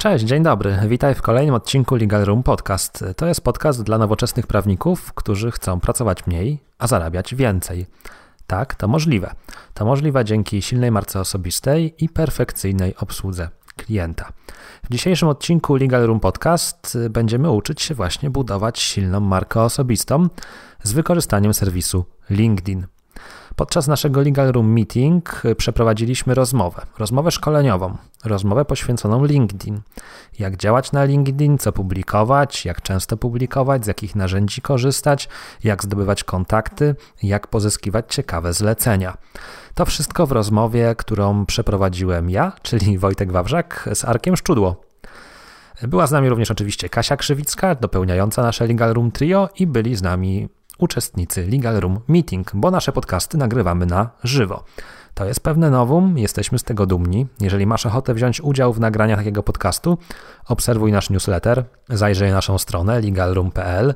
Cześć, dzień dobry. Witaj w kolejnym odcinku Legal Room Podcast. To jest podcast dla nowoczesnych prawników, którzy chcą pracować mniej, a zarabiać więcej. Tak, to możliwe. To możliwe dzięki silnej marce osobistej i perfekcyjnej obsłudze klienta. W dzisiejszym odcinku Legal Room Podcast będziemy uczyć się właśnie budować silną markę osobistą z wykorzystaniem serwisu LinkedIn. Podczas naszego Legal Room Meeting przeprowadziliśmy rozmowę, rozmowę szkoleniową, rozmowę poświęconą LinkedIn. Jak działać na LinkedIn, co publikować, jak często publikować, z jakich narzędzi korzystać, jak zdobywać kontakty, jak pozyskiwać ciekawe zlecenia. To wszystko w rozmowie, którą przeprowadziłem ja, czyli Wojtek Wawrzak z Arkiem Szczudło. Była z nami również oczywiście Kasia Krzywicka, dopełniająca nasze Legal Room Trio i byli z nami uczestnicy Legal Room Meeting, bo nasze podcasty nagrywamy na żywo. To jest pewne nowum, jesteśmy z tego dumni. Jeżeli masz ochotę wziąć udział w nagraniach takiego podcastu, obserwuj nasz newsletter, zajrzyj naszą stronę legalroom.pl,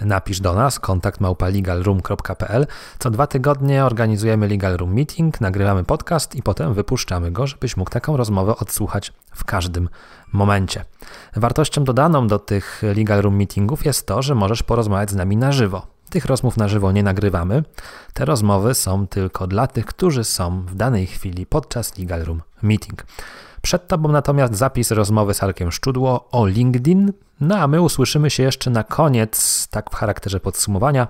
napisz do nas kontakt małpa.legalroom.pl. Co dwa tygodnie organizujemy Legal Room Meeting, nagrywamy podcast i potem wypuszczamy go, żebyś mógł taką rozmowę odsłuchać w każdym momencie. Wartością dodaną do tych Legal Room Meetingów jest to, że możesz porozmawiać z nami na żywo. Tych rozmów na żywo nie nagrywamy. Te rozmowy są tylko dla tych, którzy są w danej chwili podczas Legal Room Meeting. Przed Tobą natomiast zapis rozmowy z Arkiem Szczudło o LinkedIn, no a my usłyszymy się jeszcze na koniec, tak w charakterze podsumowania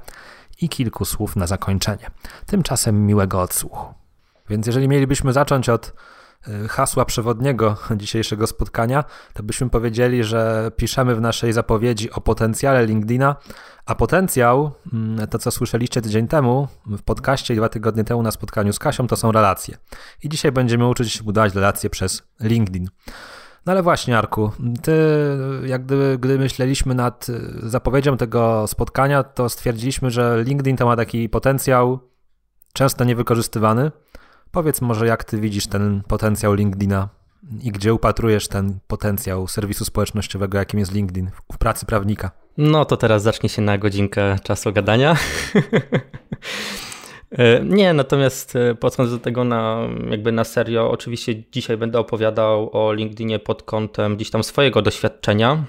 i kilku słów na zakończenie. Tymczasem miłego odsłuchu. Więc jeżeli mielibyśmy zacząć od hasła przewodniego dzisiejszego spotkania, to byśmy powiedzieli, że piszemy w naszej zapowiedzi o potencjale LinkedIna, a potencjał, mm, to co słyszeliście tydzień temu w podcaście i dwa tygodnie temu na spotkaniu z Kasią, to są relacje. I dzisiaj będziemy uczyć się budować relacje przez LinkedIn. No ale właśnie, Arku, ty, jak gdyby, gdy myśleliśmy nad zapowiedzią tego spotkania, to stwierdziliśmy, że LinkedIn to ma taki potencjał często niewykorzystywany, Powiedz może, jak ty widzisz ten potencjał LinkedIna i gdzie upatrujesz ten potencjał serwisu społecznościowego, jakim jest LinkedIn w pracy prawnika? No to teraz zacznie się na godzinkę czasu gadania. E, nie, natomiast e, podchodząc do tego na, jakby na serio, oczywiście dzisiaj będę opowiadał o LinkedInie pod kątem gdzieś tam swojego doświadczenia.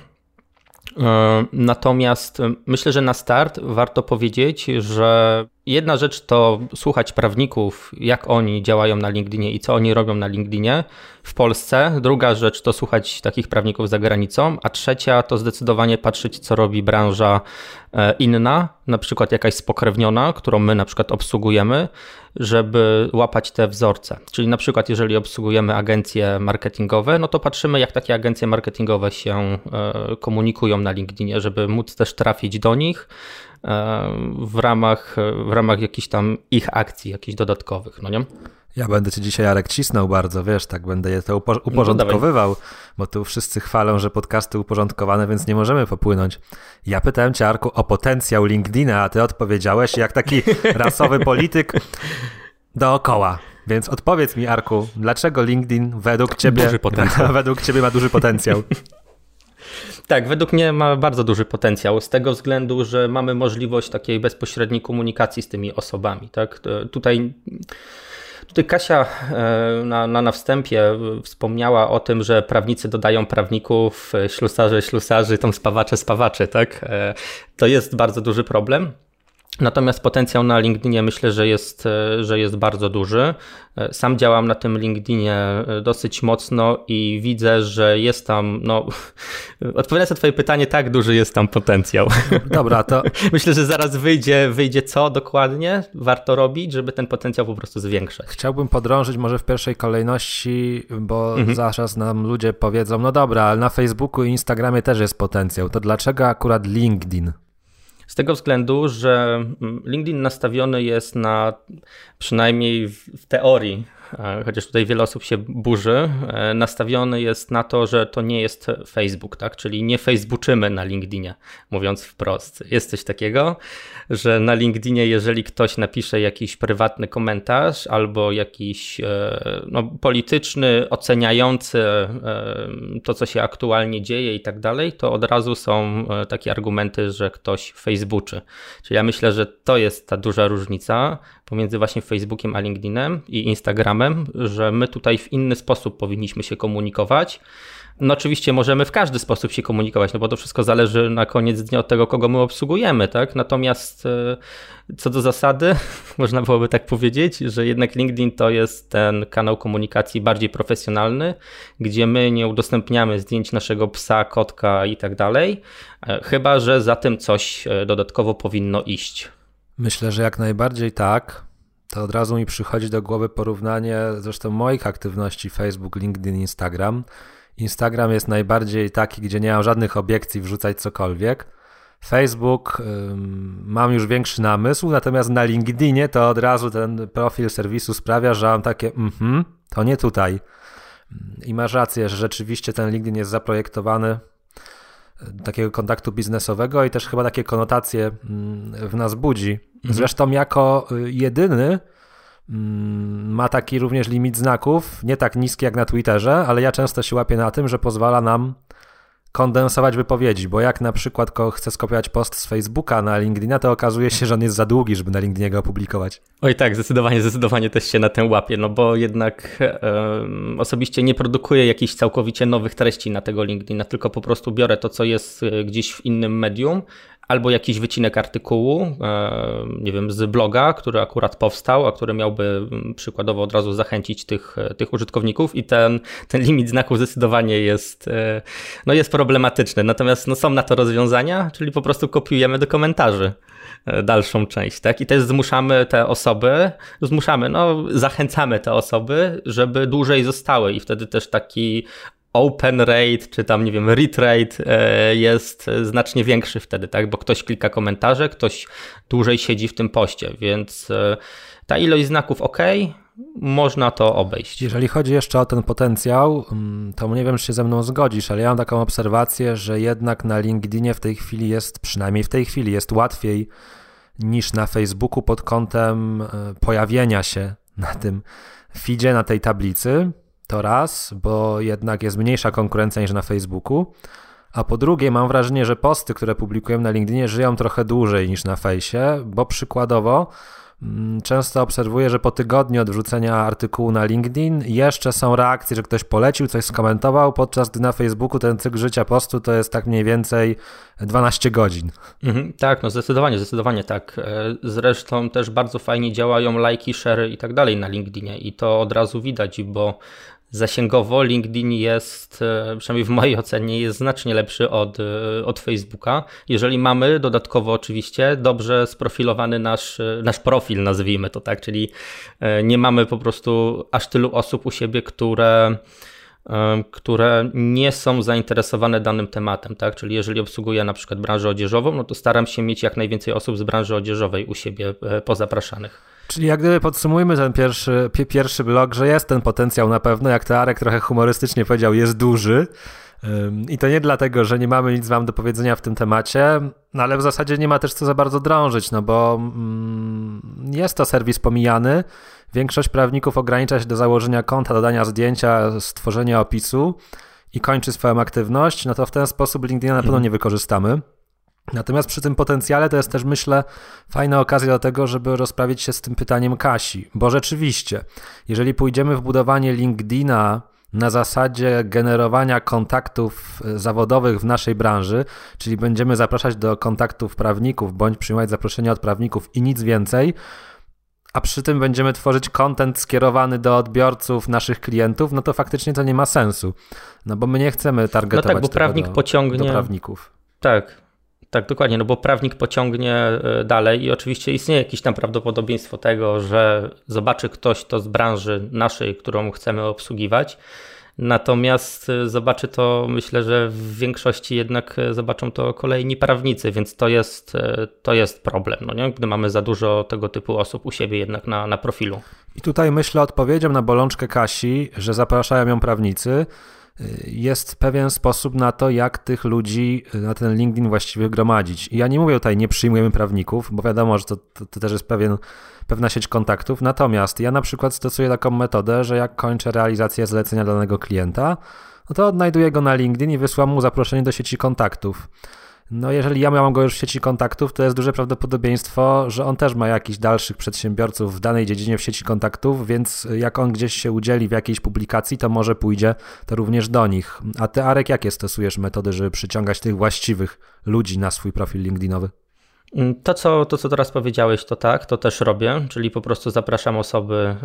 E, natomiast myślę, że na start warto powiedzieć, że Jedna rzecz to słuchać prawników, jak oni działają na LinkedInie i co oni robią na LinkedInie w Polsce. Druga rzecz to słuchać takich prawników za granicą, a trzecia to zdecydowanie patrzeć, co robi branża e, inna, na przykład jakaś spokrewniona, którą my na przykład obsługujemy, żeby łapać te wzorce. Czyli na przykład jeżeli obsługujemy agencje marketingowe, no to patrzymy, jak takie agencje marketingowe się e, komunikują na LinkedInie, żeby móc też trafić do nich w ramach, w ramach jakichś tam ich akcji, jakichś dodatkowych, no nie? Ja będę cię dzisiaj, Jarek, cisnął bardzo, wiesz, tak będę je to upo uporządkowywał, no bo tu wszyscy chwalą, że podcasty uporządkowane, więc nie możemy popłynąć. Ja pytałem cię, Arku, o potencjał LinkedIna, a ty odpowiedziałeś jak taki rasowy polityk dookoła. Więc odpowiedz mi, Arku, dlaczego LinkedIn według ciebie, według ciebie ma duży potencjał? Tak, według mnie ma bardzo duży potencjał z tego względu, że mamy możliwość takiej bezpośredniej komunikacji z tymi osobami. Tak? Tutaj, tutaj Kasia e, na, na, na wstępie wspomniała o tym, że prawnicy dodają prawników, e, ślusarze, ślusarzy, tam spawacze, spawacze. Tak? E, to jest bardzo duży problem. Natomiast potencjał na LinkedInie myślę, że jest, e, że jest bardzo duży. E, sam działam na tym LinkedInie e, dosyć mocno i widzę, że jest tam, no, odpowiadając na Twoje pytanie, tak duży jest tam potencjał. Dobra, to. myślę, że zaraz wyjdzie, wyjdzie co dokładnie warto robić, żeby ten potencjał po prostu zwiększać. Chciałbym podrążyć może w pierwszej kolejności, bo mhm. zaraz nam ludzie powiedzą, no dobra, ale na Facebooku i Instagramie też jest potencjał. To dlaczego akurat LinkedIn? Z tego względu, że LinkedIn nastawiony jest na przynajmniej w teorii chociaż tutaj wiele osób się burzy, e, nastawiony jest na to, że to nie jest Facebook, tak? Czyli nie Facebooczymy na LinkedInie, mówiąc wprost. Jest coś takiego, że na LinkedInie, jeżeli ktoś napisze jakiś prywatny komentarz albo jakiś e, no, polityczny, oceniający to, co się aktualnie dzieje i tak dalej, to od razu są takie argumenty, że ktoś Facebooczy. Czyli ja myślę, że to jest ta duża różnica pomiędzy właśnie Facebookiem a LinkedInem i Instagramem, że my tutaj w inny sposób powinniśmy się komunikować. No oczywiście możemy w każdy sposób się komunikować, no bo to wszystko zależy na koniec dnia od tego, kogo my obsługujemy, tak? Natomiast e, co do zasady, można byłoby tak powiedzieć, że jednak LinkedIn to jest ten kanał komunikacji bardziej profesjonalny, gdzie my nie udostępniamy zdjęć naszego psa, kotka i tak dalej, e, chyba że za tym coś e, dodatkowo powinno iść. Myślę, że jak najbardziej tak. To od razu mi przychodzi do głowy porównanie zresztą moich aktywności Facebook, LinkedIn, Instagram. Instagram jest najbardziej taki, gdzie nie mam żadnych obiekcji wrzucać cokolwiek. Facebook ym, mam już większy namysł, natomiast na LinkedInie to od razu ten profil serwisu sprawia, że mam takie, mhm, to nie tutaj. I masz rację, że rzeczywiście ten LinkedIn jest zaprojektowany takiego kontaktu biznesowego i też chyba takie konotacje w nas budzi. Mhm. Zresztą jako y, jedyny Mm, ma taki również limit znaków, nie tak niski jak na Twitterze, ale ja często się łapię na tym, że pozwala nam kondensować wypowiedzi, bo jak na przykład chcę skopiować post z Facebooka na LinkedIna, to okazuje się, że on jest za długi, żeby na LinkedInie go opublikować. Oj tak, zdecydowanie, zdecydowanie też się na tym łapię, no bo jednak osobiście nie produkuję jakichś całkowicie nowych treści na tego LinkedIna, tylko po prostu biorę to, co jest e, gdzieś w innym medium, albo jakiś wycinek artykułu, e, nie wiem, z bloga, który akurat powstał, a który miałby mm, przykładowo od razu zachęcić tych, e, tych użytkowników i ten, ten limit znaków zdecydowanie jest, e, no jest problematyczny. Natomiast no są na to rozwiązania, czyli po prostu kopiujemy do komentarzy dalszą część, tak? I też zmuszamy te osoby, zmuszamy, no zachęcamy te osoby, żeby dłużej zostały i wtedy też taki open rate, czy tam, nie wiem, read rate e, jest znacznie większy wtedy, tak? Bo ktoś klika komentarze, ktoś dłużej siedzi w tym poście, więc e, ta ilość znaków ok, można to obejść. Jeżeli chodzi jeszcze o ten potencjał, mm, to nie wiem, czy się ze mną zgodzisz, ale ja mam taką obserwację, że jednak na LinkedInie w tej chwili jest, przynajmniej w tej chwili, jest łatwiej niż na Facebooku pod kątem e, pojawienia się na tym feedzie, na tej tablicy. To raz, bo jednak jest mniejsza konkurencja niż na Facebooku. A po drugie, mam wrażenie, że posty, które publikujemy na LinkedInie, żyją trochę dłużej niż na fejsie, bo przykładowo mm, często obserwuję, że po tygodniu od wrzucenia artykułu na LinkedIn jeszcze są reakcje, że ktoś polecił, coś skomentował, podczas gdy na Facebooku ten cykl życia postu to jest tak mniej więcej 12 godzin. Mhm, tak, no zdecydowanie, zdecydowanie tak. E, zresztą też bardzo fajnie działają lajki, share i tak dalej na LinkedInie i to od razu widać, bo Zasięgowo LinkedIn jest, e, przynajmniej w mojej ocenie, jest znacznie lepszy od, e, od Facebooka. Jeżeli mamy dodatkowo oczywiście dobrze sprofilowany nasz, e, nasz profil, nazwijmy to tak, czyli nie mamy po prostu aż tylu osób u siebie, które które nie są zainteresowane danym tematem, tak? Czyli jeżeli obsługuję na przykład branżę odzieżową, no to staram się mieć jak najwięcej osób z branży odzieżowej u siebie pozapraszanych. Czyli jak gdyby podsumujmy ten pierwszy, pierwszy blok, że jest ten potencjał na pewno, jak to Arek trochę humorystycznie powiedział, jest duży. I to nie dlatego, że nie mamy nic wam do powiedzenia w tym temacie, no ale w zasadzie nie ma też co za bardzo drążyć, no bo mm, jest to serwis pomijany. Większość prawników ogranicza się do założenia konta, dodania zdjęcia, stworzenia opisu i kończy swoją aktywność, no to w ten sposób LinkedIna na pewno mhm. nie wykorzystamy. Natomiast przy tym potencjale to jest też, myślę, fajna okazja do tego, żeby rozprawić się z tym pytaniem Kasi, bo rzeczywiście, jeżeli pójdziemy w budowanie LinkedIna na zasadzie generowania kontaktów e, zawodowych w naszej branży, czyli będziemy zapraszać do kontaktów prawników bądź przyjmować zaproszenia od prawników i nic więcej, a przy tym będziemy tworzyć kontent skierowany do odbiorców, naszych klientów, no to faktycznie to nie ma sensu. No bo my nie chcemy targetować no tak, bo prawnik do, pociągnie, do prawników. Tak, tak, dokładnie, no bo prawnik pociągnie e, dalej i oczywiście istnieje jakieś tam prawdopodobieństwo tego, że zobaczy ktoś to z branży naszej, którą chcemy obsługiwać. Natomiast e, zobaczy to, myślę, że w większości jednak e, zobaczą to kolejni prawnicy, więc to jest, to jest problem, no nie? gdy mamy za dużo tego typu osób u siebie jednak na, na profilu. I tutaj myślę odpowiedzią na bolączkę Kasi, że zapraszają ją prawnicy, jest pewien sposób na to, jak tych ludzi na ten LinkedIn właściwie gromadzić. I ja nie mówię tutaj, nie przyjmujemy prawników, bo wiadomo, że to, to, to, też jest pewien, pewna sieć kontaktów. Natomiast ja na przykład stosuję taką metodę, że jak kończę realizację zlecenia danego klienta, no to odnajduję go na LinkedIn i wysyłam mu zaproszenie do sieci kontaktów. No jeżeli ja mam go już w sieci kontaktów, to jest duże prawdopodobieństwo, że on też ma jakichś dalszych przedsiębiorców w danej dziedzinie w sieci kontaktów, więc jak on gdzieś się udzieli w jakiejś publikacji, to może pójdzie to również do nich. A ty, Arek, jakie stosujesz metody, żeby przyciągać tych właściwych ludzi na swój profil LinkedInowy? Mm, to co, to, co teraz powiedziałeś, to tak, to też robię, czyli po prostu zapraszam osoby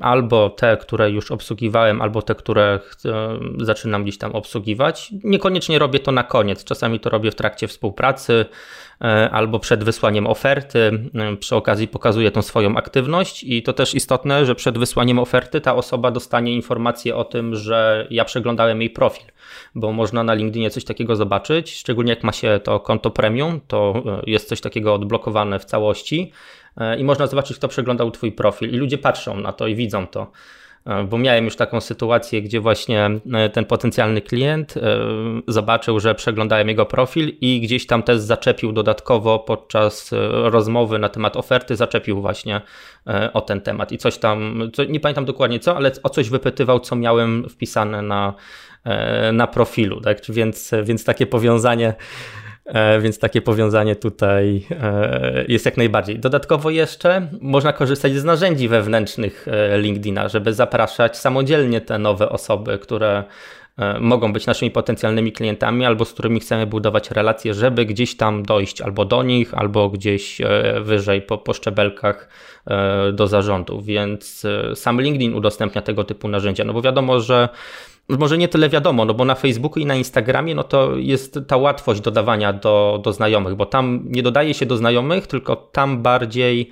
albo te, które już obsługiwałem, albo te, które zaczynam gdzieś tam obsługiwać. Niekoniecznie robię to na koniec, czasami to robię w trakcie współpracy, E, albo przed wysłaniem oferty. E, przy okazji pokazuje tą swoją aktywność i to też istotne, że przed wysłaniem oferty ta osoba dostanie informację o tym, że ja przeglądałem jej profil, bo można na LinkedInie coś takiego zobaczyć, szczególnie jak ma się to konto premium, to e, jest coś takiego odblokowane w całości i można zobaczyć, kto przeglądał Twój profil. I ludzie patrzą na to i widzą to. E, bo miałem już taką sytuację, gdzie właśnie e, ten potencjalny klient e, zobaczył, że przeglądałem jego profil i gdzieś tam też zaczepił dodatkowo podczas rozmowy na temat oferty, zaczepił właśnie o ten temat. I coś tam, nie pamiętam dokładnie co, ale o coś wypytywał, co miałem wpisane na, na profilu, tak? Więc, więc takie powiązanie E, więc takie powiązanie tutaj e, jest jak najbardziej. Dodatkowo jeszcze można korzystać z narzędzi wewnętrznych e, LinkedIna, żeby zapraszać samodzielnie te nowe osoby, które mogą być naszymi potencjalnymi klientami albo z którymi chcemy budować relacje, żeby gdzieś tam dojść albo do nich, albo gdzieś wyżej po, po szczebelkach do zarządu. Więc sam LinkedIn udostępnia tego typu narzędzia, no bo wiadomo, że może nie tyle wiadomo, no bo na Facebooku i na Instagramie no to jest ta łatwość dodawania do, do znajomych, bo tam nie dodaje się do znajomych, tylko tam bardziej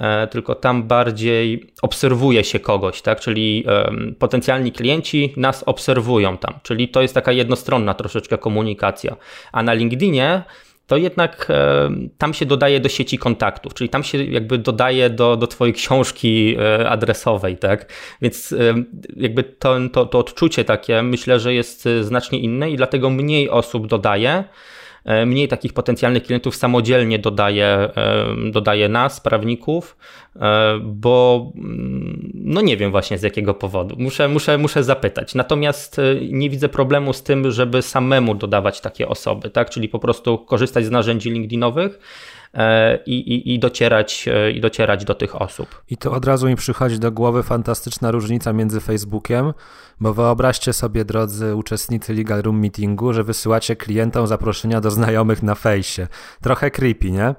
e, tylko tam bardziej obserwuje się kogoś, tak? Czyli potencjalni klienci nas obserwują tam, czyli to jest taka jednostronna troszeczkę komunikacja. A na LinkedInie to jednak e, tam się dodaje do sieci kontaktów, czyli tam się jakby dodaje do, do twojej książki e, adresowej, tak? Więc e, jakby to, to, to odczucie takie myślę, że jest znacznie inne i dlatego mniej osób dodaje. E, mniej takich potencjalnych klientów samodzielnie dodaje, e, dodaje nas, prawników, e, bo mm, no nie wiem właśnie z jakiego powodu. Muszę, muszę, muszę zapytać. Natomiast nie widzę problemu z tym, żeby samemu dodawać takie osoby, tak? Czyli po prostu korzystać z narzędzi LinkedInowych i, i, i, docierać, e, i docierać do tych osób. I to od razu mi przychodzi do głowy fantastyczna różnica między Facebookiem, bo wyobraźcie sobie, drodzy uczestnicy Legal Room Meetingu, że wysyłacie klientom zaproszenia do znajomych na fejsie. Trochę creepy, nie? E,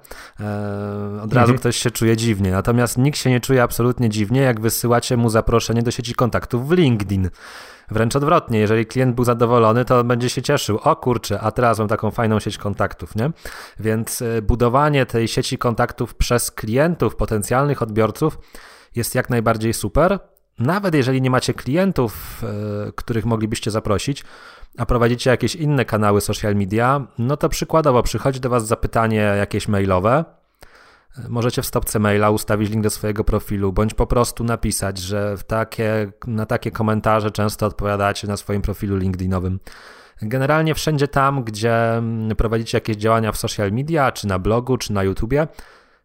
od razu mhm. ktoś się czuje dziwnie, natomiast nikt się nie czuje absolutnie dziwnie, jak wysyłacie mu zaproszenie do sieci kontaktów w LinkedIn. Wręcz odwrotnie, jeżeli klient był zadowolony, to będzie się cieszył. O kurczę, a teraz mam taką fajną sieć kontaktów, nie? Więc y, budowanie tej sieci kontaktów przez klientów, potencjalnych odbiorców jest jak najbardziej super. Nawet jeżeli nie macie klientów, y, których moglibyście zaprosić, a prowadzicie jakieś inne kanały social media, no to przykładowo przychodzi do Was zapytanie jakieś mailowe, Możecie w stopce maila ustawić link do swojego profilu, bądź po prostu napisać, że takie, na takie komentarze często odpowiadacie na swoim profilu LinkedInowym. Generalnie wszędzie tam, gdzie mm, prowadzicie jakieś działania w social media, czy na blogu, czy na YouTubie,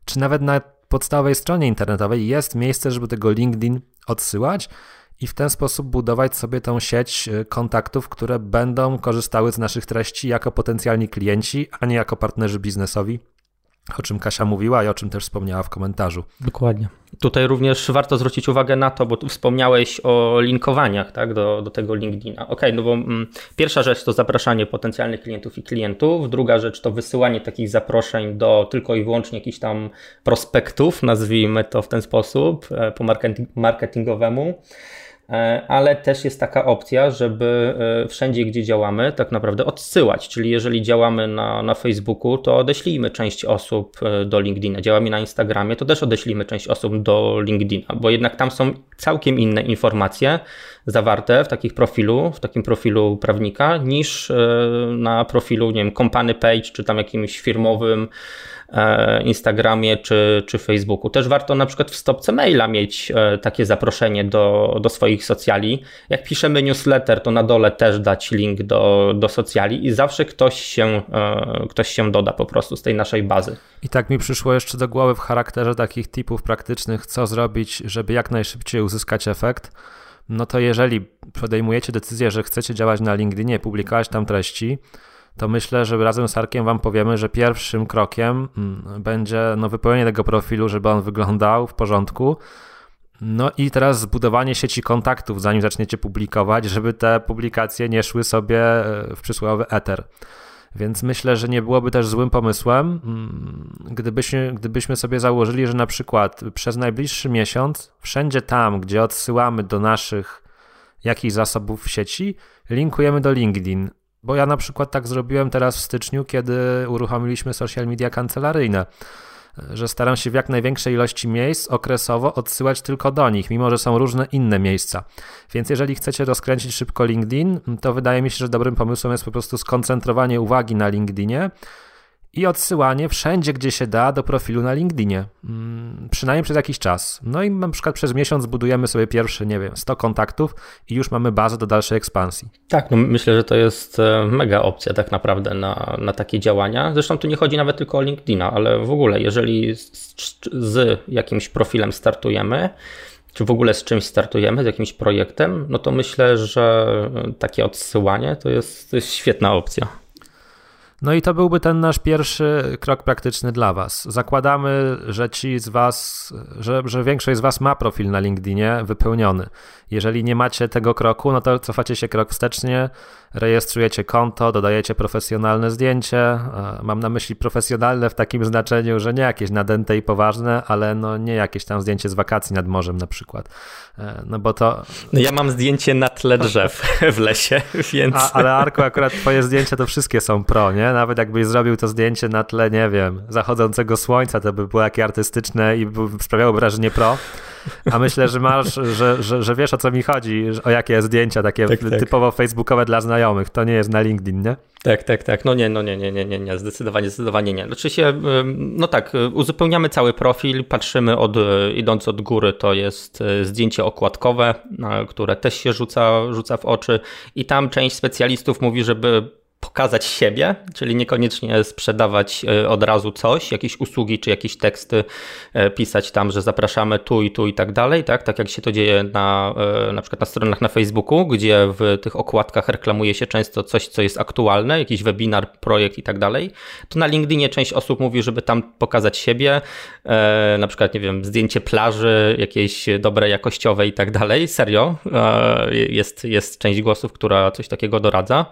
czy nawet na podstawowej stronie internetowej jest miejsce, żeby tego LinkedIn odsyłać i w ten sposób budować sobie tą sieć y, kontaktów, które będą korzystały z naszych treści jako potencjalni klienci, a nie jako partnerzy biznesowi o czym Kasia mówiła i o czym też wspomniała w komentarzu. Dokładnie. Tutaj również warto zwrócić uwagę na to, bo tu wspomniałeś o linkowaniach tak, do, do tego LinkedIna. Ok, no bo mm, pierwsza rzecz to zapraszanie potencjalnych klientów i klientów, druga rzecz to wysyłanie takich zaproszeń do tylko i wyłącznie jakichś tam prospektów, nazwijmy to w ten sposób, e, po marketing, marketingowemu. E, ale też jest taka opcja, żeby e, wszędzie, gdzie działamy, tak naprawdę odsyłać. Czyli jeżeli działamy na, na Facebooku, to odeślijmy część osób e, do LinkedIna. Działamy na Instagramie, to też odeślijmy część osób do LinkedIna, bo jednak tam są całkiem inne informacje zawarte w takich profilu, w takim profilu prawnika, niż na profilu, nie wiem, company page, czy tam jakimś firmowym Instagramie czy, czy Facebooku. Też warto na przykład w stopce maila mieć e, takie zaproszenie do, do swoich socjali. Jak piszemy newsletter, to na dole też dać link do, do socjali i zawsze ktoś się, e, ktoś się doda po prostu z tej naszej bazy. I tak mi przyszło jeszcze do głowy w charakterze takich tipów praktycznych, co zrobić, żeby jak najszybciej uzyskać efekt. No to jeżeli podejmujecie decyzję, że chcecie działać na LinkedInie, publikować tam treści, to myślę, że razem z Arkiem Wam powiemy, że pierwszym krokiem mm, będzie no, wypełnienie tego profilu, żeby on wyglądał w porządku. No i teraz zbudowanie sieci kontaktów, zanim zaczniecie publikować, żeby te publikacje nie szły sobie e, w przysłowiowy eter. Więc myślę, że nie byłoby też złym pomysłem, mm, gdybyśmy, gdybyśmy sobie założyli, że na przykład przez najbliższy miesiąc, wszędzie tam, gdzie odsyłamy do naszych jakichś zasobów w sieci, linkujemy do LinkedIn. Bo ja na przykład tak zrobiłem teraz w styczniu, kiedy uruchomiliśmy social media kancelaryjne że staram się w jak największej ilości miejsc okresowo odsyłać tylko do nich, mimo że są różne inne miejsca. Więc jeżeli chcecie rozkręcić szybko LinkedIn, to wydaje mi się, że dobrym pomysłem jest po prostu skoncentrowanie uwagi na LinkedInie i odsyłanie wszędzie, gdzie się da, do profilu na LinkedInie. Mm, przynajmniej przez jakiś czas. No i na przykład przez miesiąc budujemy sobie pierwsze, nie wiem, 100 kontaktów i już mamy bazę do dalszej ekspansji. Tak, no myślę, że to jest e, mega opcja tak naprawdę na, na takie działania. Zresztą tu nie chodzi nawet tylko o LinkedIna, ale w ogóle, jeżeli z, z jakimś profilem startujemy, czy w ogóle z czymś startujemy, z jakimś projektem, no to myślę, że takie odsyłanie to jest, to jest świetna opcja. No i to byłby ten nasz pierwszy krok praktyczny dla Was. Zakładamy, że ci z Was, że, że większość z Was ma profil na LinkedInie wypełniony. Jeżeli nie macie tego kroku, no to cofacie się krok wstecznie, rejestrujecie konto, dodajecie profesjonalne zdjęcie. Mam na myśli profesjonalne w takim znaczeniu, że nie jakieś nadęte i poważne, ale no nie jakieś tam zdjęcie z wakacji nad morzem na przykład. E, no bo to... No ja mam zdjęcie na tle drzew w lesie, więc... A, ale Arku, akurat twoje zdjęcia to wszystkie są pro, nie? Nawet jakbyś zrobił to zdjęcie na tle, nie wiem, zachodzącego słońca, to by było jakieś artystyczne i by sprawiało wrażenie pro. A myślę, że masz, że, że, że wiesz o co mi chodzi, o jakie zdjęcia takie tak, tak. typowo facebookowe dla znajomych. To nie jest na LinkedIn, nie? Tak, tak, tak. No nie, no nie, nie, nie, nie, nie. zdecydowanie, zdecydowanie nie. Znaczy się, no tak, uzupełniamy cały profil, patrzymy od, idąc od góry, to jest e, zdjęcie okładkowe, które też się rzuca, rzuca w oczy i tam część specjalistów mówi, żeby pokazać siebie, czyli niekoniecznie sprzedawać e, od razu coś, jakieś usługi czy jakieś teksty, e, pisać tam, że zapraszamy tu i tu i tak dalej, tak, tak jak się to dzieje na, e, na przykład na stronach na Facebooku, gdzie w tych okładkach reklamuje się często coś, co jest aktualne, jakiś webinar, projekt i tak dalej, to na LinkedInie część osób mówi, żeby tam pokazać siebie, na przykład, nie wiem, zdjęcie plaży, jakieś dobre jakościowe i tak dalej, serio, jest, jest część głosów, która coś takiego doradza.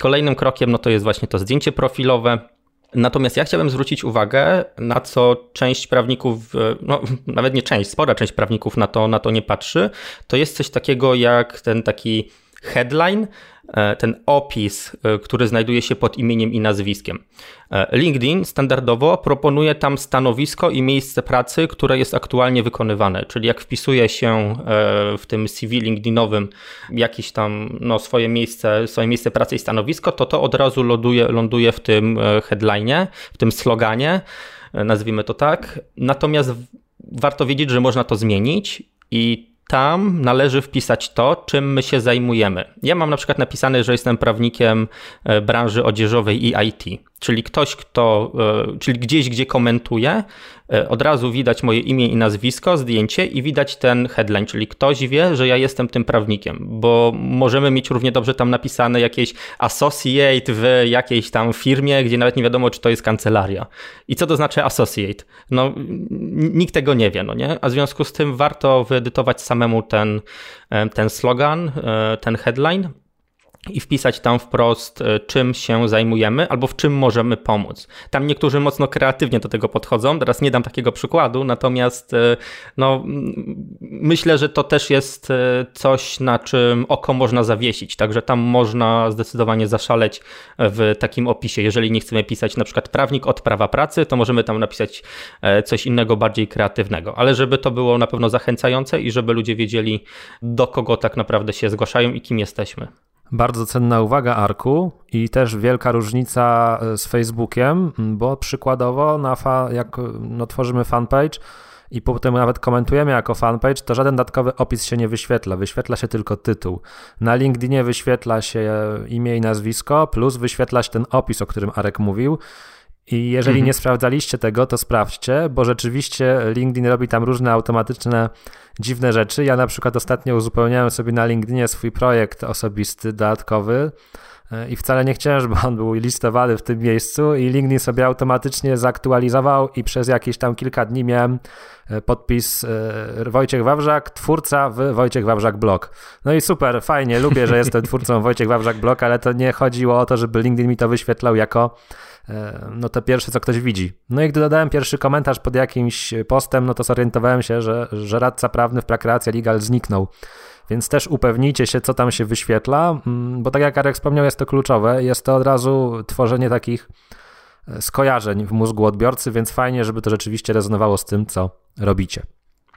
Kolejnym krokiem no to jest właśnie to zdjęcie profilowe. Natomiast ja chciałbym zwrócić uwagę, na co część prawników, no nawet nie część, spora część prawników na to, na to nie patrzy. To jest coś takiego jak ten taki headline, e, ten opis, e, który znajduje się pod imieniem i nazwiskiem. E, LinkedIn standardowo proponuje tam stanowisko i miejsce pracy, które jest aktualnie wykonywane, czyli jak wpisuje się w tym CV LinkedInowym jakieś tam no, swoje, miejsce, swoje miejsce pracy i stanowisko, to to od razu ląduje, ląduje w tym headline, w tym sloganie, nazwijmy to tak. Natomiast warto wiedzieć, że można to zmienić i tam należy wpisać to, czym my się zajmujemy. Ja mam na przykład napisane, że jestem prawnikiem e, branży odzieżowej i IT. Czyli ktoś, kto, e, czyli gdzieś, gdzie komentuje, e, od razu widać moje imię i nazwisko, zdjęcie i widać ten headline, czyli ktoś wie, że ja jestem tym prawnikiem, bo możemy mieć równie dobrze tam napisane jakieś associate w jakiejś tam firmie, gdzie nawet nie wiadomo, czy to jest kancelaria. I co to znaczy associate? No, nikt tego nie wie, no nie? A w związku z tym warto wyedytować samemu ten, e, ten slogan, ten headline i wpisać tam wprost, e, czym się zajmujemy albo w czym możemy pomóc. Tam niektórzy mocno kreatywnie do tego podchodzą. Teraz nie dam takiego przykładu, natomiast e, no, myślę, że to też jest e, coś, na czym oko można zawiesić. Także tam można zdecydowanie zaszaleć w takim opisie. Jeżeli nie chcemy pisać na przykład prawnik od prawa pracy, to możemy tam napisać coś innego, bardziej kreatywnego. Ale żeby to było na pewno zachęcające i żeby ludzie wiedzieli, do kogo tak naprawdę się zgłaszają i kim jesteśmy. Bardzo cenna uwaga, Arku, i też wielka różnica e, z Facebookiem, bo przykładowo, na fa- jak no, tworzymy fanpage i potem nawet komentujemy jako fanpage, to żaden dodatkowy opis się nie wyświetla, wyświetla się tylko tytuł. Na LinkedInie wyświetla się imię i nazwisko, plus wyświetla się ten opis, o którym Arek mówił. I jeżeli mhm. nie sprawdzaliście tego, to sprawdźcie, bo rzeczywiście LinkedIn robi tam różne automatyczne dziwne rzeczy. Ja na przykład ostatnio uzupełniałem sobie na LinkedInie swój projekt osobisty, dodatkowy e, i wcale nie chciałem, żeby on był listowany w tym miejscu i LinkedIn sobie automatycznie zaktualizował i przez jakieś tam kilka dni miałem e, podpis e, Wojciech Wawrzak, twórca w Wojciech Wawrzak blog. No i super, fajnie, lubię, że jestem twórcą Wojciech Wawrzak blog, ale to nie chodziło o to, żeby LinkedIn mi to wyświetlał jako no to pierwsze, co ktoś widzi. No i gdy dodałem pierwszy komentarz pod jakimś postem, no to zorientowałem się, że, że radca prawny w Prakreacja Legal zniknął. Więc też upewnijcie się, co tam się wyświetla, mm, bo tak jak Arek wspomniał, jest to kluczowe. Jest to od razu tworzenie takich e, skojarzeń w mózgu odbiorcy, więc fajnie, żeby to rzeczywiście rezonowało z tym, co robicie.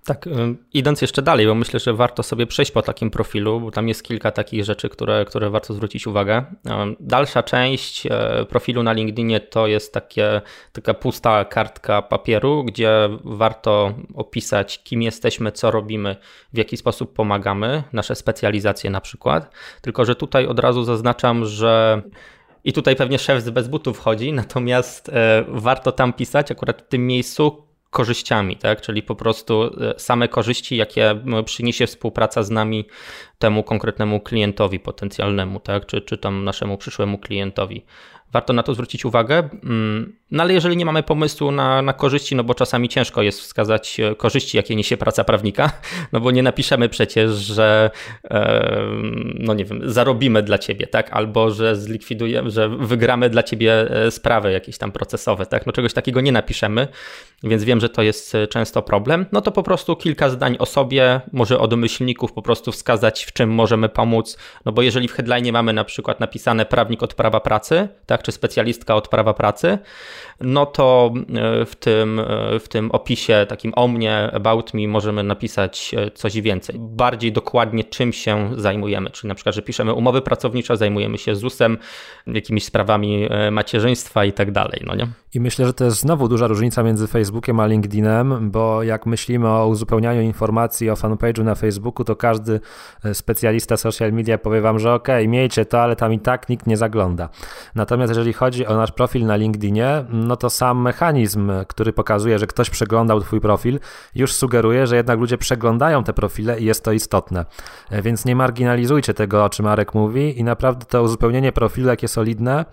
Tak, idąc jeszcze dalej, bo myślę, że warto sobie przejść po takim profilu, bo tam jest kilka takich rzeczy, które, które warto zwrócić uwagę. Dalsza część e, profilu na LinkedInie to jest takie, taka pusta kartka papieru, gdzie warto opisać, kim jesteśmy, co robimy, w jaki sposób pomagamy, nasze specjalizacje na przykład. Tylko, że tutaj od razu zaznaczam, że i tutaj pewnie szef bez butów chodzi, natomiast warto tam pisać akurat w tym miejsu, korzyściami, tak? czyli po prostu e, same korzyści, jakie przyniesie współpraca z nami temu konkretnemu klientowi potencjalnemu, tak? czy, czy tam naszemu przyszłemu klientowi warto na to zwrócić uwagę. Mm, no ale jeżeli nie mamy pomysłu na, na korzyści, no bo czasami ciężko jest wskazać e, korzyści, jakie niesie praca prawnika, no bo nie napiszemy przecież, że no nie wiem, zarobimy dla ciebie, tak, albo że zlikwidujemy, że wygramy dla ciebie e, sprawy jakieś tam procesowe, tak, no czegoś takiego nie napiszemy, więc wiem, że to jest e, często problem. No to po prostu kilka zdań o sobie, może od myślników po prostu wskazać, w czym możemy pomóc, no bo jeżeli w headline mamy na przykład napisane prawnik od prawa pracy, tak, tak, czy specjalistka od prawa pracy, no to e, w tym, e, w tym opisie takim o mnie, about me możemy napisać e, coś więcej. Bardziej dokładnie czym się zajmujemy, czyli na przykład, że piszemy umowy pracownicze, zajmujemy się ZUS-em, jakimiś sprawami macierzyństwa i tak dalej, no nie? I myślę, że to jest znowu duża różnica między Facebookiem a LinkedInem, bo jak myślimy o uzupełnianiu informacji o fanpage'u na Facebooku, to każdy specjalista social media powie wam, że okay, miejcie to, ale tam i tak nikt nie zagląda. Natomiast Natomiast jeżeli chodzi o nasz profil na LinkedInie, no to sam mechanizm, który pokazuje, że ktoś przeglądał Twój profil, już sugeruje, że jednak ludzie przeglądają te profile i jest to istotne. Więc nie marginalizujcie tego, o czym Marek mówi i naprawdę to uzupełnienie profilu, jakie solidne,